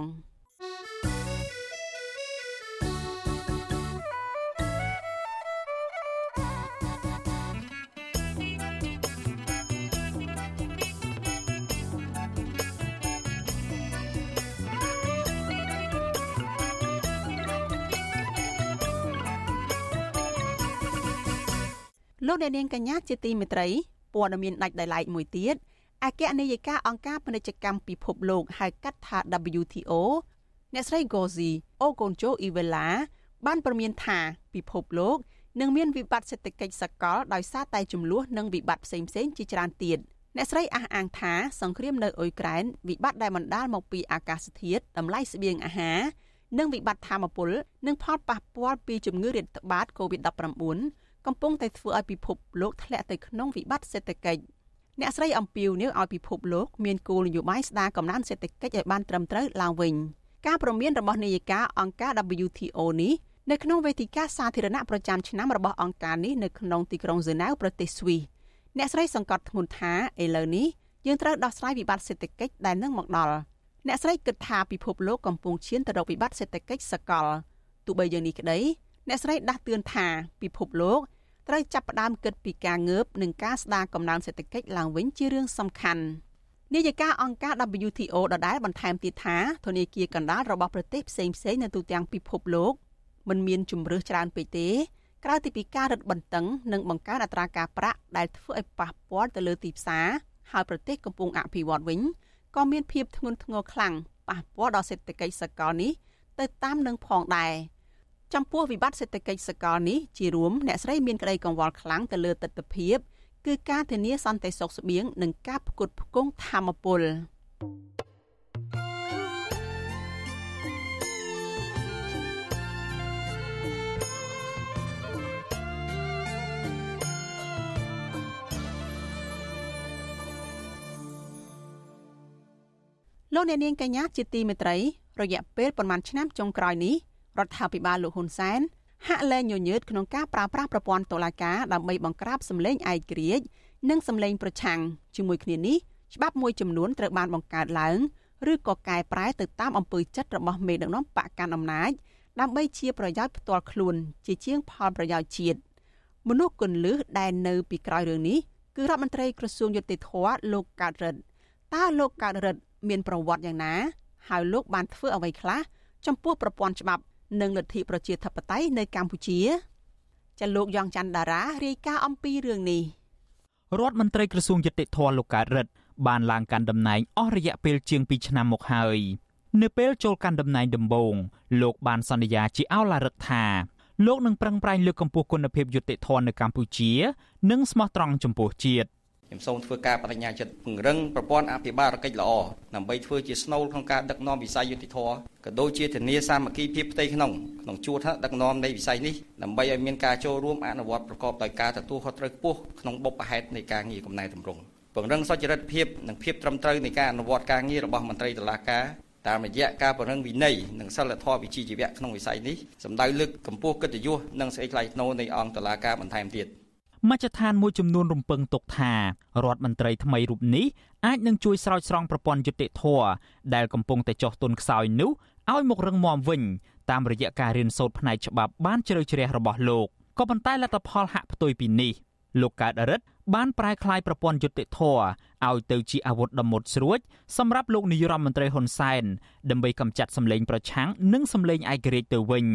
លោកអ្នកនាងកញ្ញាជាទីមេត្រីព័ត៌មានដាច់ដោយឡែកមួយទៀតអគ្គនាយិកាអង្គការពាណិជ្ជកម្មពិភពលោកហៅកាត់ថា WTO អ្នកស្រី Gozi Okonjo Iweala បានប្រមានថាពិភពលោកនឹងមានវិបត្តិសេដ្ឋកិច្ចសកលដោយសារតែចំនួននិងវិបត្តិផ្សេងៗជាច្រើនទៀតអ្នកស្រីអះអាងថាសង្គ្រាមនៅអ៊ុយក្រែនវិបត្តិដែលបណ្ដាលមកពីអាកាសធាតុតម្លៃស្បៀងអាហារនិងវិបត្តិធម្មពលនិងផលប៉ះពាល់ពីជំងឺរាតត្បាត COVID-19 កំពុងតែធ្វើឲ្យពិភពលោកធ្លាក់ទៅក្នុងវិបត្តិសេដ្ឋកិច្ចអ្នកស្រីអំពីវនេះឲ្យពិភពលោកមានគោលនយោបាយស្ដារកំណើនសេដ្ឋកិច្ចឲ្យបានត្រឹមត្រូវឡើងវិញការប្រមានរបស់នាយិកាអង្គការ WTO នេះនៅក្នុងវេទិកាសាធារណៈប្រចាំឆ្នាំរបស់អង្គការនេះនៅក្នុងទីក្រុងហ្សឺណែវប្រទេសស្វីសអ្នកស្រីសង្កត់ធ្ងន់ថាឥឡូវនេះយើងត្រូវដោះស្រាយវិបត្តិសេដ្ឋកិច្ចដែលនឹងមកដល់អ្នកស្រីគិតថាពិភពលោកកំពុងឈានទៅរកវិបត្តិសេដ្ឋកិច្ចសកលទោះបីយ៉ាងនេះក្តីអ្នកស្រីដាស់តឿនថាពិភពលោក ត្រូវចាប់ផ្ដើមគិតពីការងើបនិងការស្ដារកំណើនសេដ្ឋកិច្ចឡើងវិញជារឿងសំខាន់នាយិកាអង្គការ WTO ដដែលបន្ថែមទៀតថាធនាគារកណ្ដាលរបស់ប្រទេសផ្សេងផ្សេងនៅទូទាំងពិភពលោកមិនមានជំរើសច្រើនពេកទេក្រៅពីការរឹតបន្តឹងនិងបង្កើនអត្រាការប្រាក់ដែលធ្វើឲ្យប៉ះពាល់ទៅលើទីផ្សារហើយប្រទេសកំពុងអភិវឌ្ឍវិញក៏មានភាពធ្ងន់ធ្ងរខ្លាំងប៉ះពាល់ដល់សេដ្ឋកិច្ចសកលនេះទៅតាមនឹងផងដែរ។ ចំពោះវិបត្តិសេដ្ឋកិច្ចសកលនេះជារួមអ្នកស្រីមានក្តីកង្វល់ខ្លាំងទៅលើទស្សនវិជ្ជាគឺការធានាសន្តិសុខស្បៀងនិងការផ្គត់ផ្គង់ធម្មពលលោកអ្នកនាងកញ្ញាជាទីមេត្រីរយៈពេលប្រមាណឆ្នាំចុងក្រោយនេះ រដ្ឋាភិបាលលោកហ៊ុនសែនហាក់លែងញញើតក្នុងការប្រើប្រាស់ប្រព័ន្ធតុលាការដើម្បីបង្ក្រាបសម្លេងឯករាជ្យនិងសម្លេងប្រឆាំងជាមួយគ្នានេះច្បាប់មួយចំនួនត្រូវបានបង្កើតឡើងឬក៏កែប្រែទៅតាមអំពើចិត្តរបស់មេដឹកនាំបកកាន់អំណាចដើម្បីជាប្រយោជន៍ផ្ទាល់ខ្លួនជាជាងផលប្រយោជន៍ជាតិមនុស្សគន្លឹះដែលនៅពីក្រោយរឿងនេះគឺរដ្ឋមន្ត្រីក្រសួងយុតិធធលោកកើតរិទ្ធតើលោកកើតរិទ្ធមានប្រវត្តិយ៉ាងណាហើយលោកបានធ្វើអ្វីខ្លះចំពោះប្រព័ន្ធច្បាប់ និងលទ្ធិប្រជាធិបតេយ្យនៅកម្ពុជាចាលោកយ៉ងច័ន្ទដារារាយការណ៍អំពីរឿងនេះរដ្ឋមន្ត្រីក្រសួងយុតិធធម៌លោកកើតរិទ្ធបានឡើងកាន់តំណែងអស់រយៈពេលជាង2ឆ្នាំមកហើយនៅពេលចូលកាន់តំណែងដំបូងលោកបានសន្យាជាអោឡារិទ្ធថាលោកនឹងប្រឹងប្រែងលើកកម្ពស់គុណភាពយុតិធធម៌នៅកម្ពុជា និងស្មោះត្រង់ចំពោះជាតិ ខ្ញុំសូមធ្វើការបដិញ្ញាចិត្តពង្រឹងប្រព័ន្ធអភិបាលកិច្ចល្អដើម្បីធ្វើជាស្នូលក្នុងការដឹកនាំវិស័យយុតិធធក៏ដូចជាធានាសាមគ្គីភាពផ្ទៃក្នុងក្នុងជួរថ្នាក់ដឹកនាំនៃវិស័យនេះដើម្បីឲ្យមានការចូលរួមអនុវត្តប្រកបដោយការទទួលខុសត្រូវខ្ពស់ក្នុងបុព្វហេតុនៃការងារកំណែតម្រង់ពង្រឹងសុចរិតភាពនិងភាពត្រឹមត្រូវនៃការអនុវត្តការងាររបស់មន្ត្រីតុលាការតាមរយៈការពង្រឹងវិន័យនិងសិលធម៌វិជ្ជាជីវៈក្នុងវិស័យនេះសម្ដៅលើកកម្ពស់កិត្តិយសនិងសេចក្តីថ្លៃថ្នូរនៃអង្គតុលាការបន្ថែមទៀត។ មជ្ឈដ្ឋានមួយចំនួនរំពឹងទុកថារដ្ឋមន្ត្រីថ្មីរូបនេះអាចនឹងជួយស្រោចស្រង់ប្រព័ន្ធយុតិធធដែលកំពុងតែចុះទុនខ្សោយនោះឲ្យមករឹងមាំវិញតាមរយៈការរៀនសូត្រផ្នែកច្បាប់បានជ្រៅជ្រះរបស់លោកក៏ប៉ុន្តែលទ្ធផលហាក់ផ្ទុយពីនេះលោកកើតរិទ្ធបានប្រែក្លាយប្រព័ន្ធយុតិធធឲ្យទៅជាអាវុធដ៏មុតស្រួចសម្រាប់លោកនាយរដ្ឋមន្ត្រីហ៊ុនសែនដើម្បីកម្ចាត់សម្លេងប្រឆាំងនិងសម្លេងឯករាជ្យទៅវិញ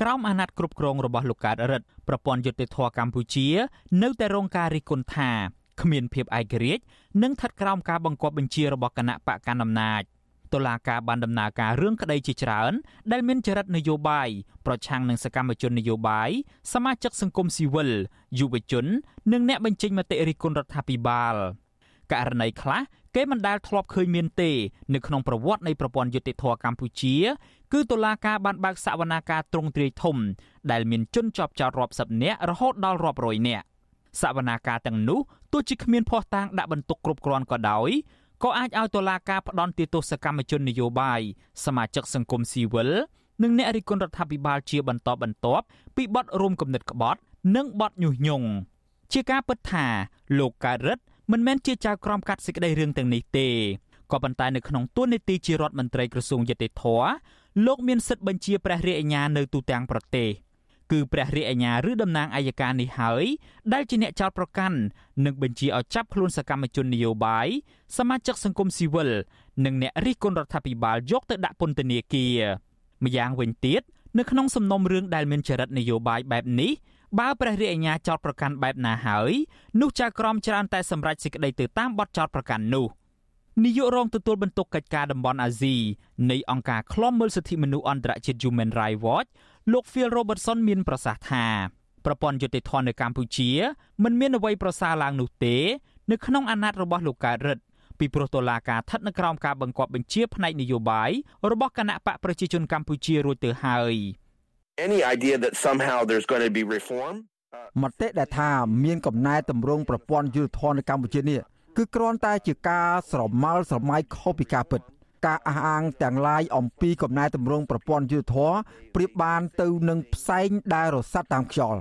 ក្រោមអាណត្តិគ្រប់គ្រងរបស់លោកកើតរិទ្ធប្រព័ន្ធយុតិធធកម្ពុជា នៅតែរងការរិះគន់ថាគ្មានភាពឯករាជ្យនិងស្ថិតក្រោមការបង្គាប់បញ្ជារបស់គណៈបកកណ្ដាលអំណាចតុលាការបានដំណើរការរឿងក្តីជាច្រើន ដែលមានចរិតនយោបាយប្រឆាំងនឹងសកម្មជននយោបាយសមាជិកសង្គមស៊ីវិលយុវជន និងអ្នកបញ្ចេញមតិរិះគន់រដ្ឋាភិបាលករណីខ្លះ គេមិនដែលធ្លាប់ឃើញមានទេនៅក្នុងប្រវត្តិនៃប្រព័ន្ធយុតិធធកម្ពុជា គឺតុលាការបានបើកសវនាការទ្រង់ទ្រាយធំ ដែលមានជនជាប់ចោតរាប់សិបនាក់រហូតដល់រាប់រយនាក់សវនាការទាំងនោះទោះជាគ្មានភ័ស្តុតាងដាក់បន្ទុកគ្រប់គ្រាន់ក៏ដោយក៏អាចឲ្យតុលាការផ្ដន់ទោសសកម្មជននយោបាយសមាជិកសង្គមស៊ីវិលនិងអ្នករិះគន់រដ្ឋាភិបាលជាបន្តបន្ទាប់ពីបទរួមគំនិតក្បត់ និងបទញុះញង់ជាការពិតថាលោកកើតរិទ្ធ មិនមែនជាចៅក្រមកាត់សេចក្តីរឿងទាំងនេះទេក៏ប៉ុន្តែនៅក្នុងទួនាទីជារដ្ឋមន្ត្រីក្រសួងយុតិធធលោកមានសិទ្ធិបញ្ជាព្រះរាជអាជ្ញានៅទូទាំងប្រទេសគឺព្រះរាជអាជ្ញាឬតំណាងអัยការនេះហើយដែលជាអ្នកចោទប្រកាន់និងបញ្ជាឲ្យចាប់ខ្លួនសកម្មជននយោបាយសមាជិកសង្គមស៊ីវិលនិងអ្នករិះគន់រដ្ឋាភិបាលយកទៅដាក់ពន្ធនាគារម្យ៉ាងវិញទៀតនៅក្នុងសំណុំរឿងដែលមានចរិតនយោបាយបែបនេះ បើព្រះរាជអាជ្ញាចោតប្រកាន់បែបណាហើយនោះចៅក្រមច្រើនតែសម្រេចសេចក្តីទៅតាមបទចោតប្រកាន់នោះនាយករងទទួលបន្ទុកកិច្ចការតំបន់អាស៊ីនៃអង្គការឃ្លាំមើលសិទ្ធិមនុស្សអន្តរជាតិ Human Rights Watch លោក Phil Robertson មានប្រសាសន៍ថាប្រព័ន្ធយុតិធធននៅកម្ពុជាមិនមានអ្វីប្រសើរឡើងនោះទេនៅក្នុងអាណត្តិរបស់លោកកើតរិទ្ធពីព្រោះតុលាការស្ថិតនៅក្រោមការបង្គាប់បញ្ជាផ្នែកនយោបាយរបស់គណៈបកប្រជាជនកម្ពុជារួចទៅហើយ any idea that somehow there's going to be reform មតិដែលថាមានកំណែតម្រង់ប្រព័ន្ធយុទ្ធធននៅកម្ពុជានេះគឺគ្រាន់តែជាការស្រមោលស្រមៃខុសពីការពិតការអះអាងទាំងឡាយអំពីកំណែតម្រង់ប្រព័ន្ធយុទ្ធធរប្រៀបបានទៅនឹងផ្សែងដែលរសាត់តាមខ្យល់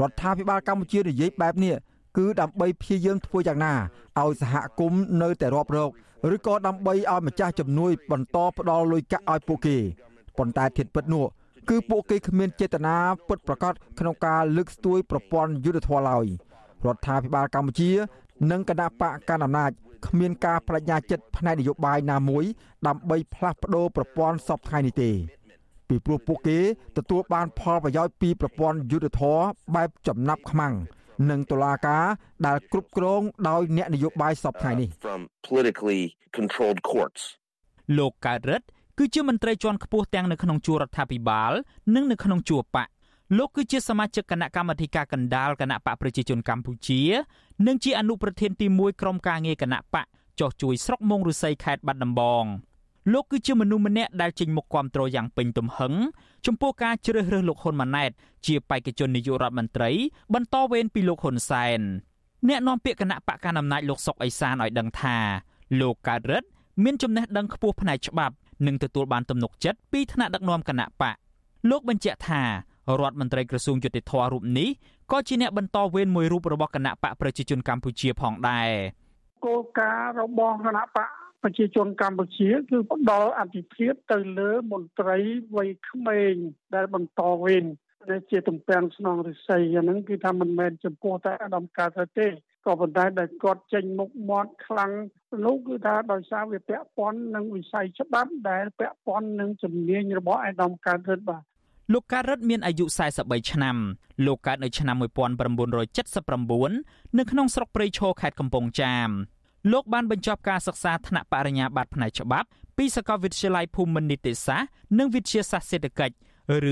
រដ្ឋាភិបាលកម្ពុជានិយាយបែបនេះគឺដើម្បីព្យាយាមធ្វើយ៉ាងណាឲ្យសហគមន៍នៅតែរាប់រកឬក៏ដើម្បីឲ្យម្ចាស់ជំនួយបន្តផ្ដល់លុយកាក់ឲ្យពួកគេប៉ុន្តែធៀបពិតនោះ គឺពួកគេគ្មានចេតនាពិតប្រាកដក្នុងការលើកស្ទួយប្រព័ន្ធយុទ្ធធម៌ឡើយរដ្ឋាភិបាលកម្ពុជា និងគណៈបកកណ្ដាលអំណាចគ្មានការបដិញ្ញាចិត្តផ្នែកនយោបាយណាមួយ ដើម្បីផ្លាស់ប្ដូរប្រព័ន្ធសពថ្ងៃនេះទេ ពីព្រោះពួកគេទទួលបានផលប្រយោជន៍ពីប្រព័ន្ធយុទ្ធធរបែបចំណាប់ខ្មាំងនិងតុលាការដែលគ្រប់គ្រងដោយអ្នកនយោបាយសពថ្ងៃនេះ from politically controlled courts លោកកើតរិទ្ធ គឺជាមន្ត្រីជាន់ខ្ពស់ទាំងនៅក្នុងជួររដ្ឋាភិបាល និងនៅក្នុងជួរបកលោកគឺជាសមាជិកគណៈកម្មាធិការកណ្ដាលគណៈបកប្រជាជនកម្ពុជា និងជាអនុប្រធានទី1ក្រុមការងារគណៈបកចោះជួយស្រុកមងរុស័យខេត្តបាត់ដំបងលោកគឺជាមនុស្សម្នាក់ដែលចេញមុខគាំទ្រយ៉ាងពេញទំហឹងចំពោះការជ្រើសរើសលោកហ៊ុនម៉ាណែត ជាបេក្ខជននាយករដ្ឋមន្ត្រី បន្តវេនពីលោកហ៊ុនសែនអ្នកនាំពាក្យគណៈបកកណ្ដាលអំណាចលោកសុកអេសានឲ្យដឹងថាលោកកើតរិទ្ធមានចំណេះដឹងខ្ពស់ផ្នែកច្បាប់ និងទទួលបានទំនុកចិត្តពីថ្នាក់ដឹកនាំគណៈបកលោកបញ្ជាក់ថារដ្ឋមន្ត្រីក្រសួងយុតិធធរូបនេះក៏ជាអ្នកបន្តវេនមួយរូបរបស់គណៈបកប្រជាជនកម្ពុជាផងដែរគោលការណ៍របស់គណៈបកប្រជាជនកម្ពុជាគឺផ្ដល់អធិភាពទៅលើមន្ត្រីវ័យក្មេងដែលបន្តវេនដែលជាទំពាំងស្នងរិស័យអាហ្នឹងគឺថាមិនមែនចំពោះតែអាដាមកើតទេ ក៏ប៉ុន្តែដែលគាត់ចេញមុខមាត់ខ្លាំងនោះគឺថាដោយសារវាពាក់ព័ន្ធនឹងវិស័យច្បាប់ដែលពាក់ព័ន្ធនឹងជំនាញរបស់អាដាមកើតរិទ្ធបាទលោកកើតរិទ្ធមានអាយុ43ឆ្នាំលោកកើតនៅឆ្នាំ1979នៅក្នុងស្រុកព្រៃឈរខេត្តកំពង់ចាមលោកបានបញ្ចប់ការសិក្សាថ្នាក់បរិញ្ញាបត្រផ្នែកច្បាប់ពីសាកលវិទ្យាល័យភូមិន្ទនីតិសាស្ត្រនិងវិទ្យាសាស្ត្រសេដ្ឋកិច្ច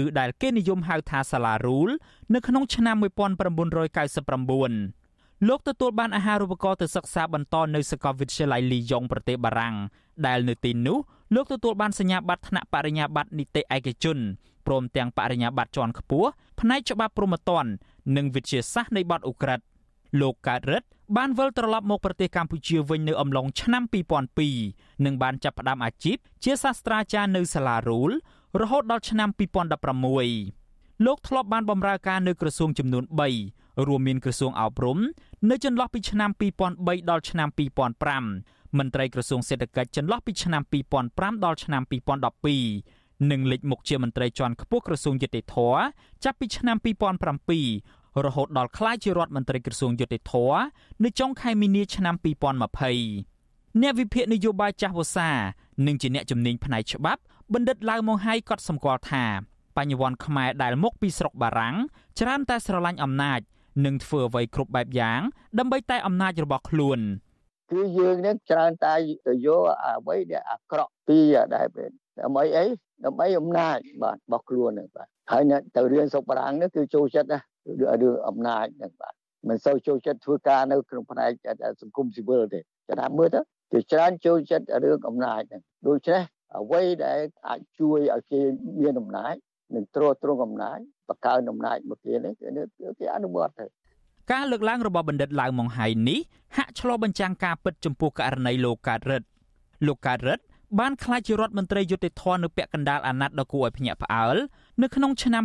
ឬដែលគេនិយមហៅថាសាលារូលនៅក្នុងឆ្នាំ1999 លោកទទួលបានអាហារូបករណ៍ទៅសិក្សាបន្តនៅសាកលវិទ្យាល័យលីយ៉ុងប្រទេសបារាំងដែលនៅទីនោះលោកទទួលបានសញ្ញាបត្រថ្នាក់បរិញ្ញាបត្រនីតិឯកជនព្រមទាំងបរិញ្ញាបត្រជាន់ខ្ពស់ផ្នែកច្បាប់ព្រហ្មទណ្ឌនិងវិទ្យាសាស្ត្រនៃបទឧក្រិដ្ឋលោកកើតរិទ្ធបានវិលត្រឡប់មកប្រទេសកម្ពុជាវិញនៅអំឡុងឆ្នាំ2002និងបានចាប់ផ្ដើមអាជីពជាសាស្ត្រាចារ្យនៅសាលារូលរហូតដល់ឆ្នាំ2016លោកធ្លាប់បានបម្រើការនៅក្រសួងចំនួន3 រួមមានក្រសួងអប់រំនៅចន្លោះពីឆ្នាំ2003ដល់ឆ្នាំ2005មន្ត្រីក្រសួងសេដ្ឋកិច្ចចន្លោះពីឆ្នាំ2005ដល់ឆ្នាំ2012និងលេចមុខជាមន្ត្រីជាន់ខ្ពស់ក្រសួងយុតិធធចាប់ពីឆ្នាំ2007រហូតដល់ក្លាយជារដ្ឋមន្ត្រីក្រសួងយុតិធធនៅចុងខែមីនាឆ្នាំ2020អ្នកវិភាគនយោបាយចាស់វសា និងជាអ្នកជំនាញផ្នែកច្បាប់បណ្ឌិតឡាវម៉ុងហៃក៏សម្គាល់ថាបញ្ញវន្តខ្មែរដែលមកពីស្រុកបារាំងច្រើនតែស្រឡាញ់អំណាច និងធ្វើអ្វីគ្រប់បែបយ៉ាង ដើម្បីតែអំណាចរបស់ខ្លួនគឺយើងនឹងច្រើនតែទៅយកអ្វីដែលអាក្រក់ពីដែលដើម្បីអីដើម្បីអំណាចបាទរបស់ខ្លួនហ្នឹងបាទហើយអ្នកទៅរៀនសុខបារាំងនេះគឺចូលចិត្តណារឿងអំណាចហ្នឹងបាទមិនសូវចូលចិត្តធ្វើការនៅក្នុងផ្នែកសង្គមស៊ីវិលទេចាំថាមើលទៅគេច្រើនចូលចិត្តរឿងអំណាចហ្នឹងដូច្នេះអ្វីដែលអាចជួយឲ្យគេមានអំណាច និងទ្រទ្រង់អំណាចបង្កើនអំណាចមកគេនេះគេអនុវត្តទៅការលើកឡើងរបស់បណ្ឌិតឡាវម៉ុងហៃនេះហាក់ឆ្លុះបញ្ចាំងការពិតចំពោះករណីលោកកើតរិទ្ធលោកកើតរិទ្ធបានក្លាយជារដ្ឋមន្ត្រីយុតិធធនៅពាក់កណ្ដាលអាណត្តិដ៏គួរឲ្យភ្ញាក់ផ្អើលនៅក្នុងឆ្នាំ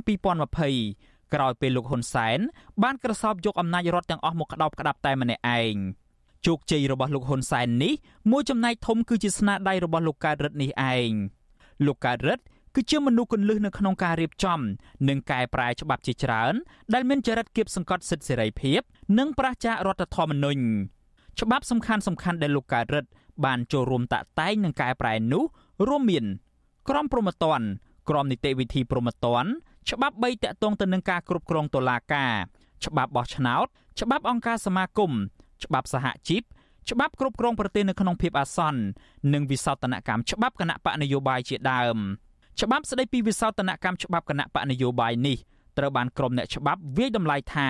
2020ក្រោយពេលលោកហ៊ុនសែនបានក្រសោបយកអំណាចរដ្ឋទាំងអស់មកក្តោបក្តាប់តែម្នាក់ឯងជោគជ័យរបស់លោកហ៊ុនសែននេះមួយចំណែកធំគឺជាស្នាដៃរបស់លោកកើតរិទ្ធនេះឯងលោកកើតរិទ្ធ គឺជាមនុស្សគន្លឹះនៅក្នុងការរៀបចំ និងកែប្រែច្បាប់ជាច្រើន ដែលមានចរិតគៀបសង្កត់សិទ្ធិសេរីភាព និងប្រឆាចរដ្ឋធម្មនុញ្ញច្បាប់សំខាន់សំខាន់ដែលលោកកើតរិទ្ធបានចូលរួមតាក់តែងនិងកែប្រែនោះ រួមមាន ក្រមព្រហ្មទណ្ឌក្រមនីតិវិធីព្រហ្មទណ្ឌច្បាប់3តាក់ទងទៅនឹងការគ្រប់គ្រងតុលាការច្បាប់បោះឆ្នោតច្បាប់អង្គការសមាគមច្បាប់សហជីពច្បាប់គ្រប់គ្រងប្រទេសនៅក្នុងភាពអាសន្ននិងវិសោធនកម្មច្បាប់គណៈបកនយោបាយជាដើម ច្បាប់ស្តីពីវិសោធនកម្មច្បាប់គណៈបកនយោបាយនេះត្រូវបានក្រុមអ្នកច្បាប់វាយតម្លៃថា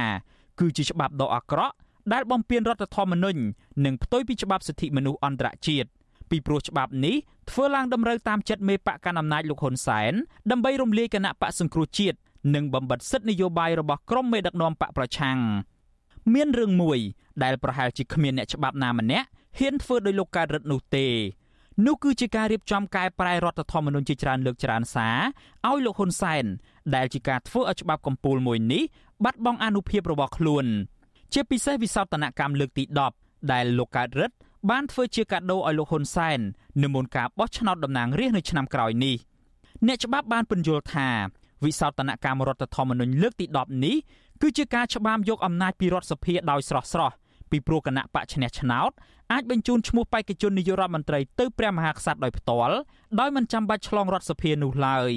គឺជាច្បាប់ដ៏អាក្រក់ដែលបំពានរដ្ឋធម្មនុញ្ញនិងផ្ទុយពីច្បាប់សិទ្ធិមនុស្សអន្តរជាតិពីព្រោះច្បាប់នេះធ្វើឡើងតម្រូវតាមចិត្តមេបកកណ្ដាលអំណាចលោកហ៊ុនសែនដើម្បីរំលាយគណៈបកសង្គ្រោះជាតិនិងបំបិទសិទ្ធិនយោបាយរបស់ក្រុមមេដឹកនាំបកប្រឆាំងមានរឿងមួយដែលប្រហែលជាគ្មានអ្នកច្បាប់ណាម្នាក់ហ៊ានធ្វើដោយលោកកើតរិទ្ធនោះទេ នោះគឺជាការរៀបចំកែប្រែរដ្ឋធម្មនុញ្ញជាច្រើនលើកច្រើនសារឲ្យលោកហ៊ុនសែនដែលជាការធ្វើឲ្យច្បាប់កម្ពុជាមួយនេះបាត់បង់អនុភាពរបស់ខ្លួន ជាពិសេសវិសោធនកម្មលើកទី10ដែលលោកកើតរិទ្ធបានធ្វើជាកាដូឲ្យលោកហ៊ុនសែននៅមុនការបោះឆ្នោតតំណាងរាស្ត្រនៅឆ្នាំក្រោយនេះអ្នកច្បាប់បានពន្យល់ថាវិសោធនកម្មរដ្ឋធម្មនុញ្ញលើកទី10នេះគឺជាការច្បាមយកអំណាចពីរដ្ឋសភាដោយស្រស់ស្រស់ ពីព្រោះគណៈបកឈ្នះឆ្នោតអាចបញ្ជូនឈ្មោះបេក្ខជននាយករដ្ឋមន្ត្រីទៅព្រះមហាក្សត្រដោយផ្ទាល់ដោយមិនចាំបាច់ឆ្លងរដ្ឋសភានោះឡើយ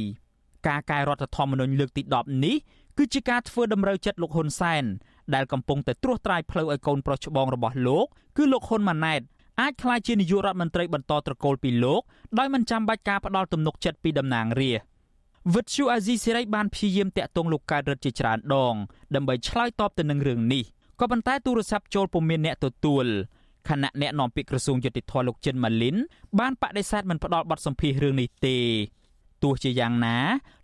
ការកែរដ្ឋធម្មនុញ្ញលើកទី10នេះគឺជាការធ្វើតម្រូវចិត្តលោកហ៊ុនសែនដែលកំពុងតែត្រួសត្រាយផ្លូវឲ្យកូនប្រុសច្បងរបស់លោកគឺលោកហ៊ុនម៉ាណែតអាចក្លាយជានាយករដ្ឋមន្ត្រីបន្តត្រកូលពីលោកដោយមិនចាំបាច់ការផ្ដាល់ទំនុកចិត្តពីតំណាងរាស្ត្រវិទ្យុអាស៊ីសេរីបានព្យាយាមតាក់ទងលោកកើតរិទ្ធជាច្រើនដងដើម្បីឆ្លើយតបទៅនឹងរឿងនេះ ក៏ប៉ុន្តែទូរស័ព្ទចូលពុំមានអ្នកទទួលខណៈអ្នកនាំពាក្យក្រសួងយុតិធធលោកចិនម៉ាលីនបានបដិសេធមិនផ្ដល់បទសម្ភាសរឿងនេះទេទោះជាយ៉ាងណា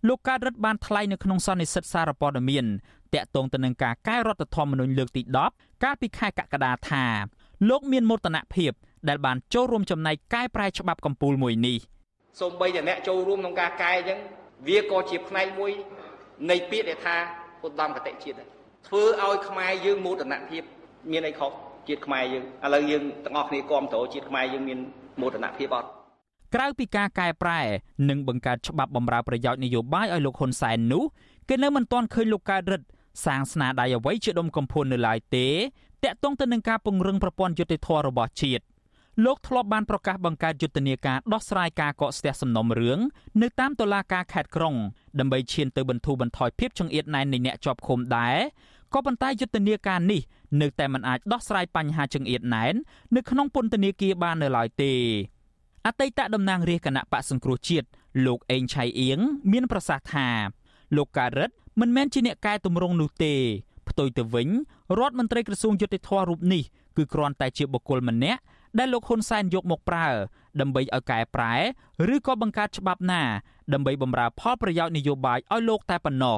លោកកើតរិទ្ធបានថ្លែងនៅក្នុងសន្និសីទសារព័ត៌មានតាក់ទងទៅនឹងការកែរដ្ឋធម្មនុញ្ញលើកទី10កាលពីខែកក្កដាថាលោកមានមោទនភាពដែលបានចូលរួមចំណែកកែប្រែច្បាប់កម្ពុជាមួយនេះសូម្បីតែអ្នកចូលរួមក្នុងការកែអញ្ចឹងវាក៏ជាផ្នែកមួយនៃពាក្យដែលថាឧត្តមកតិជាតិ ធ្វើឲ្យខ្មែរយើងមោទនភាពមានអីខុសជាតិខ្មែរយើងឥឡូវយើងទាំងអស់គ្នាគ្រប់គ្រងជាតិខ្មែរយើងមានមោទនភាពអត់ក្រៅពីការកែប្រែនិងបង្កើតច្បាប់បម្រើប្រយោជន៍នយោបាយឲ្យលោកហ៊ុនសែននោះគេនៅមិនទាន់ឃើញលោកកើតរិទ្ធសាងស្នាដៃអ្វីជាដុំកំភួននៅឡើយទេតាក់ទងទៅនឹងការពង្រឹងប្រព័ន្ធយុតិធធម៌របស់ជាតិលោកធ្លាប់បានប្រកាសបង្កើតយុទ្ធនាការដោះស្រាយការកកស្ទះសំណុំរឿងនៅតាមតុលាការខេត្តក្រុងដើម្បីឈានទៅបន្ធូរបន្ថយភាពចង្អៀតណែននៃអ្នកជាប់ឃុំដែរ ក៏ប៉ុន្តែយុទ្ធនាការនេះនៅតែមិនអាចដោះស្រាយបញ្ហាចង្អៀតណែននៅក្នុងពន្ធនាគារបាននៅឡើយទេអតីតតំណាងរាជគណៈបកសង្គ្រោះជាតិលោកអេងឆៃអៀងមានប្រសាសន៍ថាលោកកើតរិទ្ធមិនមែនជាអ្នកកែតម្រង់នោះទេផ្ទុយទៅវិញរដ្ឋមន្ត្រីក្រសួងយុតិធធរូបនេះគឺគ្រាន់តែជាបុគ្គលម្នាក់ដែលលោកហ៊ុនសែនយកមកប្រើ ដើម្បីឲ្យកែប្រែ ឬក៏បង្កើតច្បាប់ណា ដើម្បីបម្រើផលប្រយោជន៍នយោបាយឲ្យលោកតែប៉ុណ្ណោះ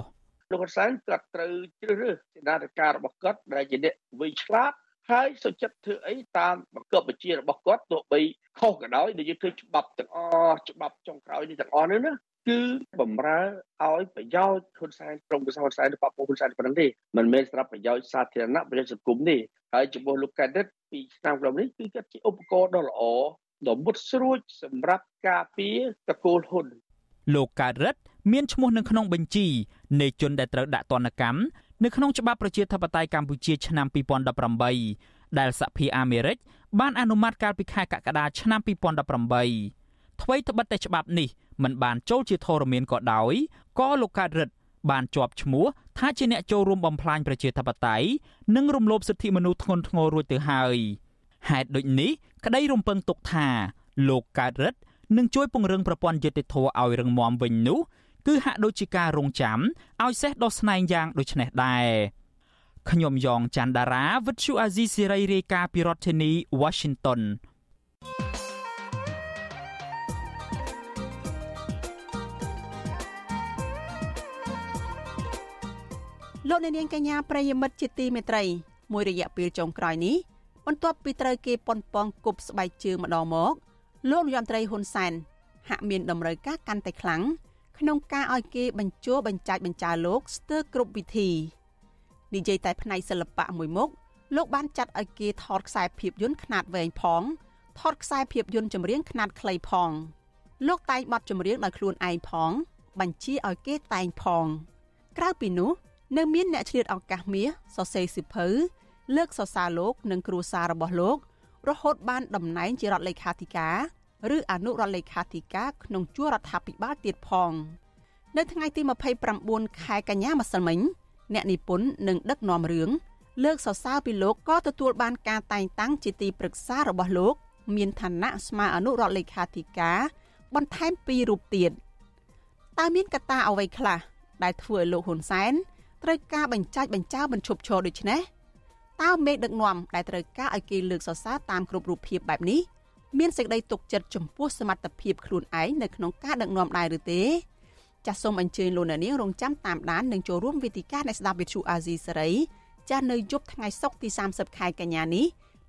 លោកហ៊ុនសែនគាត់ត្រូវជ្រើសរើសសេនាធិការរបស់គាត់ដែលជាអ្នកវិឆ្លាតហើយសុចិត្តធ្វើអីតាមបង្គាប់បញ្ជារបស់គាត់ទោះបីខុសក៏ដោយដែលយើងឃើញច្បាប់ទាំងអស់ច្បាប់ចុងក្រោយនេះទាំងអស់នេះណាគឺបំរើឲ្យប្រយោជន៍ហ៊ុនសែនក្រុមប្រឹក្សាហ៊ុនសែនឬបពហ៊ុនសែនប៉ុណ្ណឹងទេមិនមែនសម្រាប់ប្រយោជន៍សាធារណៈប្រយោជន៍សង្គមទេហើយចំពោះលោកកែដិតពីឆ្នាំក្រុមនេះគឺគាត់ជាឧបករណ៍ដ៏ល្អដ៏មុតស្រួចសម្រាប់ការពារតកូលហ៊ុន លោកកើតរិទ្ធមានឈ្មោះនៅក្នុងបញ្ជីនៃជនដែលត្រូវដាក់ទណ្ឌកម្មនៅក្នុងច្បាប់ប្រជាធិបតេយ្យកម្ពុជាឆ្នាំ2018ដែលសហភាពអាមេរិកបានអនុម័តកាលពីខែកក្កដាឆ្នាំ2018ថ្មីត្បិតតែច្បាប់នេះមិនបានចូលជាធរមានក៏ដោយក៏លោកកើតរិទ្ធបានជាប់ឈ្មោះថាជាអ្នកចូលរួមបំផ្លាញប្រជាធិបតេយ្យនិងរំលោភសិទ្ធិមនុស្សធ្ងន់ធ្ងររួចទៅហើយហេតុដូចនេះក្តីរំពឹងទុកថាលោកកើតរិទ្ធ នឹងជួយពង្រឹងប្រព័ន្ធយុតិធធឲ្យរឹងមាំវិញនោះគឺហាក់ដូចជាការរងចាំឲ្យសេះដោះស្នែងយ៉ាងដូចនេះដែរខ្ញុំយ៉ងច័ន្ទដារាវិទ្យុអាស៊ីសេរីរាយការណ៍ពីរដ្ឋធានី Washington លោកអ្នកនាងកញ្ញាប្រិយមិត្តជាទីមេត្រីមួយរយៈពេលចុងក្រោយនេះបន្ទាប់ពីត្រូវគេប៉ុនប៉ងគប់ស្បែកជើងម្ដងមក លោកនាយរដ្ឋមន្ត្រីហ៊ុនសែនហាក់មានតម្រូវការកាន់តែខ្លាំងក្នុងការឲ្យគេបញ្ជោបញ្ចាច់បញ្ចើលោកស្ទើរគ្រប់វិធីនិយាយតែផ្នែកសិល្បៈមួយមុខលោកបានចាត់ឲ្យគេថតខ្សែភាពយន្តខ្នាតវែងផងថតខ្សែភាពយន្តចម្រៀងខ្នាតខ្លីផង លោកតែងបទចម្រៀងដោយខ្លួនឯងផង បញ្ជាឲ្យគេតែងផង ក្រៅពីនោះ នៅមានអ្នកឆ្លៀតឱកាសមាសសរសេរសិភៅលើកសរសើរលោកនិងគ្រួសាររបស់លោករហូតបានតំណែងជារដ្ឋលេខាធិការ ឬអនុរដ្ឋលេខាធិការក្នុងជួររដ្ឋាភិបាលទៀតផង នៅថ្ងៃទី29ខែកញ្ញាម្សិលមិញអ្នកនិពន្ធនិងដឹកនាំរឿងលើកសរសើរពីលោកក៏ទទួលបានការតែងតាំងជាទីប្រឹក្សារបស់លោក មានឋានៈស្មើអនុរដ្ឋលេខាធិការបន្ថែមពីររូបទៀតតើមានកត្តាអ្វីខ្លះដែលធ្វើឲ្យលោកហ៊ុនសែនត្រូវការបញ្ចាច់បញ្ចើបញ្ឈប់ឈរដូចនេះតើមេដឹកនាំដែលត្រូវការឲ្យគេលើកសរសើរតាមគ្រប់រូបភាពបែបនេះ មានសេចក្តីទុកចិត្តចំពោះសមត្ថភាពខ្លួនឯងនៅក្នុងការដឹកនាំដែរឬទេចាសសូមអញ្ជើញលោកអ្នកនាងរងចាំតាមដាននិងចូលរួមវេទិកានៃស្ដាប់វិទ្យុអាស៊ីសេរីចាស់នៅយប់ថ្ងៃសុក្រទី30ខែកញ្ញានេះ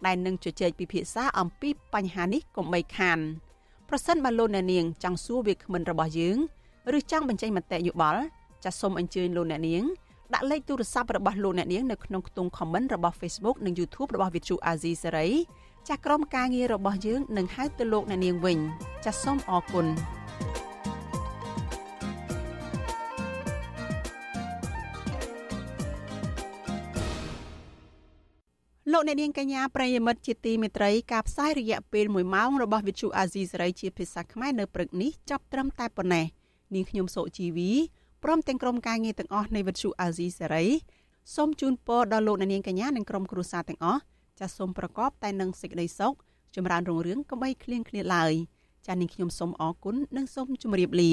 ដែលនឹងជជែកពិភាក្សាអំពីបញ្ហានេះកុំបីខានប្រសិនបើលោកអ្នកនាងចង់សួរវាគ្មិនរបស់យើងឬចង់បញ្ចេញមតិយោបល់ចាសសូមអញ្ជើញលោកអ្នកនាងដាក់លេខទូរស័ព្ទរបស់លោកអ្នកនាងនៅក្នុងខ្ទង់ comment របស់ Facebook និង YouTube របស់ Vithu Azizi Serai ចាស់ក្រុមការងាររបស់យើងនឹងហៅទៅលោកអ្នកនាងវិញចាសសូមអរគុណលោកអ្នកនាងកញ្ញាប្រិយមិត្តជាទីមេត្រីការផ្សាយរយៈពេល1ម៉ោងរបស់ Vithu Azizi Serai ជាភាសាខ្មែរនៅព្រឹកនេះចាប់ត្រឹមតែប៉ុណ្ណេះនាងខ្ញុំសុជីវីព្រមទាំងក្រុមការងារទាំងអស់នៃវិទ្យុអាស៊ីសេរីសូមជូនពរដល់លោកអ្នកនាងកញ្ញានិងក្រុមគ្រួសារទាំងអស់ ចាសសូមប្រកបតែនឹងសេចក្តីសុខចម្រើនរុងរឿងកុំបីឃ្លៀងឃ្លាតឡើយចាសនាងខ្ញុំសូមអរគុណនិងសូមជម្រាបលា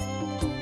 嗯。